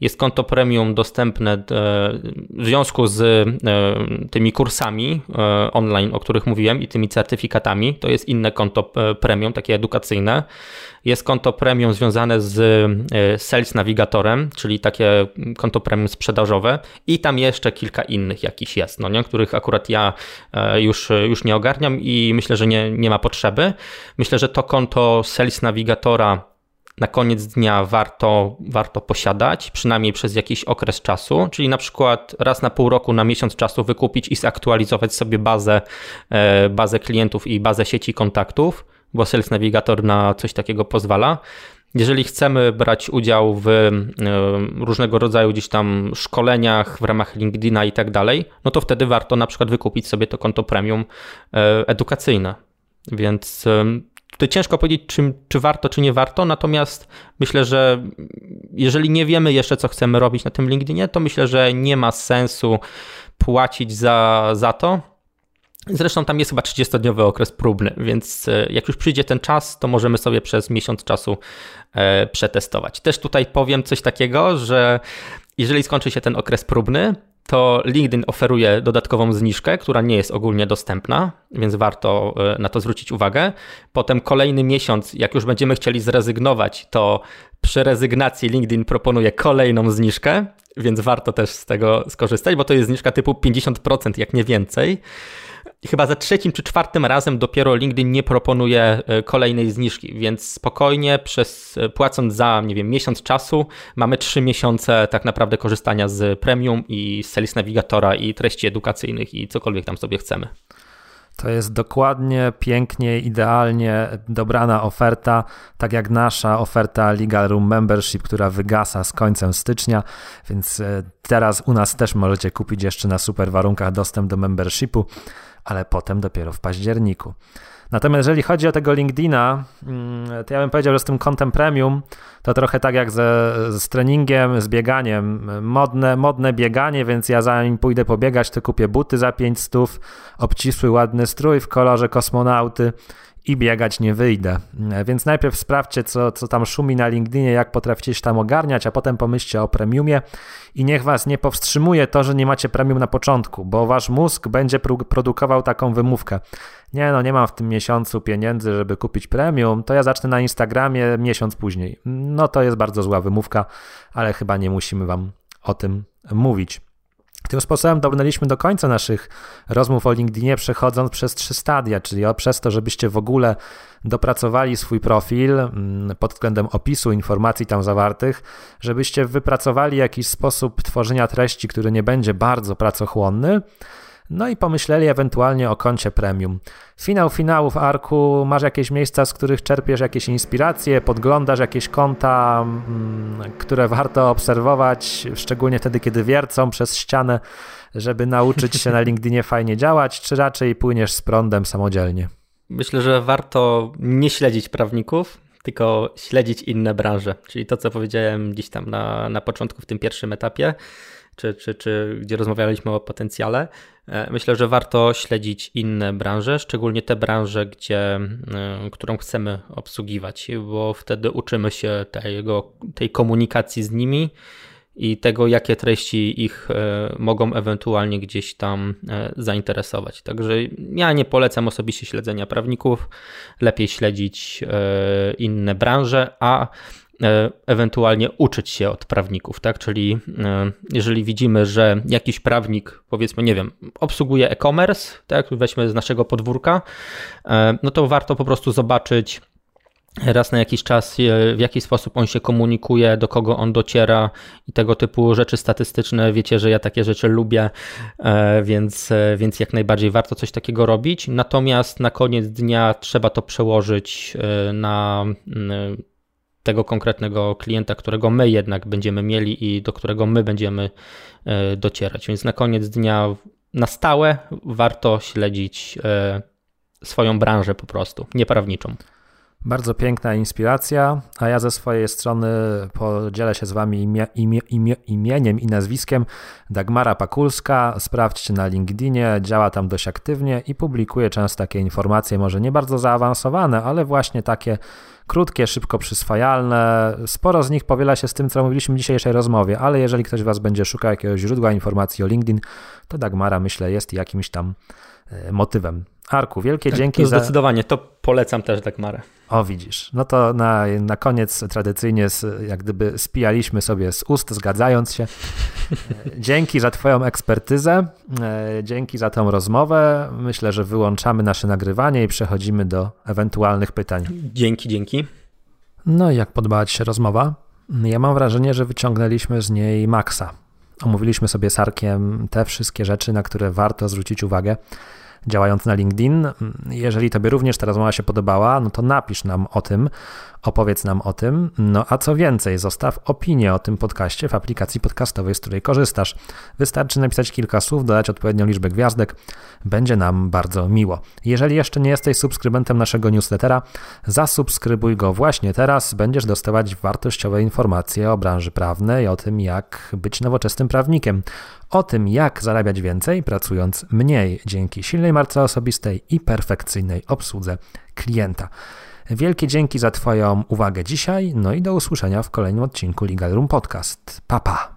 jest konto premium dostępne e, w związku z e, tymi kursami e, online, o których mówiłem i tymi certyfikatami. To jest inne konto premium, takie edukacyjne. Jest konto premium związane z Sales Navigatorem, czyli takie konto premium sprzedażowe i tam jeszcze kilka innych jakichś jest, no nie? których akurat ja już, już nie ogarniam i myślę, że nie, nie ma potrzeby. Myślę, że to konto Sales Navigatora na koniec dnia warto, warto posiadać, przynajmniej przez jakiś okres czasu, czyli na przykład raz na pół roku, na miesiąc czasu wykupić i zaktualizować sobie bazę, e, bazę klientów i bazę sieci kontaktów, bo Sales Navigator na coś takiego pozwala. Jeżeli chcemy brać udział w e, różnego rodzaju gdzieś tam szkoleniach w ramach LinkedIna i tak dalej, no to wtedy warto na przykład wykupić sobie to konto premium e, edukacyjne. Więc Tutaj ciężko powiedzieć, czy, czy warto, czy nie warto, natomiast myślę, że jeżeli nie wiemy jeszcze, co chcemy robić na tym LinkedInie, to myślę, że nie ma sensu płacić za, za to. Zresztą tam jest chyba 30-dniowy okres próbny, więc e, jak już przyjdzie ten czas, to możemy sobie przez miesiąc czasu e, przetestować. Też tutaj powiem coś takiego, że jeżeli skończy się ten okres próbny, to LinkedIn oferuje dodatkową zniżkę, która nie jest ogólnie dostępna, więc warto e, na to zwrócić uwagę. Potem kolejny miesiąc, jak już będziemy chcieli zrezygnować, to przy rezygnacji LinkedIn proponuje kolejną zniżkę, więc warto też z tego skorzystać, bo to jest zniżka typu 50%, jak nie więcej. Chyba za trzecim czy czwartym razem dopiero LinkedIn nie proponuje e, kolejnej zniżki, więc spokojnie przez e, płacąc za, nie wiem, miesiąc czasu mamy trzy miesiące tak naprawdę korzystania z premium i z Sales Navigatora i treści edukacyjnych i cokolwiek tam sobie chcemy. To jest dokładnie, pięknie, idealnie dobrana oferta, tak jak nasza oferta Legal Room Membership, która wygasa z końcem stycznia, więc e, teraz u nas też możecie kupić jeszcze na super warunkach dostęp do membershipu, ale potem dopiero w październiku. Natomiast jeżeli chodzi o tego LinkedIna, mm, to ja bym powiedział, że z tym kontem premium to trochę tak jak ze, z treningiem, z bieganiem. Modne, modne bieganie, więc ja zanim pójdę pobiegać, to kupię buty za 500, obcisły, ładny strój w kolorze kosmonauty i biegać nie wyjdę. Więc najpierw sprawdźcie, co, co tam szumi na LinkedInie, jak potraficie się tam ogarniać, a potem pomyślcie o premiumie i niech was nie powstrzymuje to, że nie macie premium na początku, bo wasz mózg będzie produkował taką wymówkę. Nie no, nie mam w tym miesiącu pieniędzy, żeby kupić premium, to ja zacznę na Instagramie miesiąc później. No to jest bardzo zła wymówka, ale chyba nie musimy wam o tym mówić. Tym sposobem dobrnęliśmy do końca naszych rozmów o LinkedInie, przechodząc przez trzy stadia, czyli przez to, żebyście w ogóle dopracowali swój profil mm, pod względem opisu informacji tam zawartych, żebyście wypracowali jakiś sposób tworzenia treści, który nie będzie bardzo pracochłonny, no i pomyśleli ewentualnie o koncie premium. Finał finałów Arku, masz jakieś miejsca, z których czerpiesz jakieś inspiracje, podglądasz jakieś konta, mm, które warto obserwować, szczególnie wtedy, kiedy wiercą przez ścianę, żeby nauczyć się na LinkedInie fajnie działać, czy raczej płyniesz z prądem samodzielnie? Myślę, że warto nie śledzić prawników, tylko śledzić inne branże, czyli to, co powiedziałem gdzieś tam na, na początku, w tym pierwszym etapie czy, czy, czy gdzie rozmawialiśmy o potencjale. E, myślę, że warto śledzić inne branże, szczególnie te branże, gdzie, e, którą chcemy obsługiwać, bo wtedy uczymy się tego, tej komunikacji z nimi i tego, jakie treści ich e, mogą ewentualnie gdzieś tam zainteresować. Także ja nie polecam osobiście śledzenia prawników, lepiej śledzić inne branże, a ewentualnie uczyć się od prawników, tak? Czyli e, jeżeli widzimy, że jakiś prawnik, powiedzmy, nie wiem, obsługuje e-commerce, tak? Weźmy z naszego podwórka, e, no to warto po prostu zobaczyć raz na jakiś czas, w jaki sposób on się komunikuje, do kogo on dociera i tego typu rzeczy statystyczne. Wiecie, że ja takie rzeczy lubię, więc, więc jak najbardziej warto coś takiego robić. Natomiast na koniec dnia trzeba to przełożyć na tego konkretnego klienta, którego my jednak będziemy mieli i do którego my będziemy e, docierać. Więc na koniec dnia na stałe warto śledzić e, swoją branżę po prostu, nieprawniczą. Bardzo piękna inspiracja, a ja ze swojej strony podzielę się z Wami imie, imie, imie, imieniem i nazwiskiem Dagmara Pakulska. Sprawdźcie na LinkedInie, działa tam dość aktywnie i publikuje często takie informacje, może nie bardzo zaawansowane, ale właśnie takie krótkie, szybko przyswajalne. Sporo z nich powiela się z tym, co mówiliśmy w dzisiejszej rozmowie, ale jeżeli ktoś Was będzie szukał jakiegoś źródła informacji o LinkedIn, to Dagmara myślę jest jakimś tam e, motywem. Arku, wielkie tak, dzięki zdecydowanie, za... Zdecydowanie, to polecam też Dagmarę. O, widzisz. No to na, na koniec tradycyjnie z, jak gdyby spijaliśmy sobie z ust, zgadzając się. Dzięki za Twoją ekspertyzę, e, dzięki za tą rozmowę. Myślę, że wyłączamy nasze nagrywanie i przechodzimy do ewentualnych pytań. Dzięki, dzięki. No i jak podobała Ci się rozmowa? Ja mam wrażenie, że wyciągnęliśmy z niej maksa. Omówiliśmy sobie z Arkiem te wszystkie rzeczy, na które warto zwrócić uwagę działając na LinkedIn. Jeżeli Tobie również ta rozmowa się podobała, no to napisz nam o tym, opowiedz nam o tym. No a co więcej, zostaw opinię o tym podcaście w aplikacji podcastowej, z której korzystasz. Wystarczy napisać kilka słów, dodać odpowiednią liczbę gwiazdek. Będzie nam bardzo miło. Jeżeli jeszcze nie jesteś subskrybentem naszego newslettera, zasubskrybuj go właśnie teraz. Będziesz dostawać wartościowe informacje o branży prawnej, o tym, jak być nowoczesnym prawnikiem, o tym, jak zarabiać więcej, pracując mniej dzięki silnej marce osobistej i perfekcyjnej obsłudze klienta. Wielkie dzięki za Twoją uwagę dzisiaj, no i do usłyszenia w kolejnym odcinku Legal Room Podcast. Pa, pa.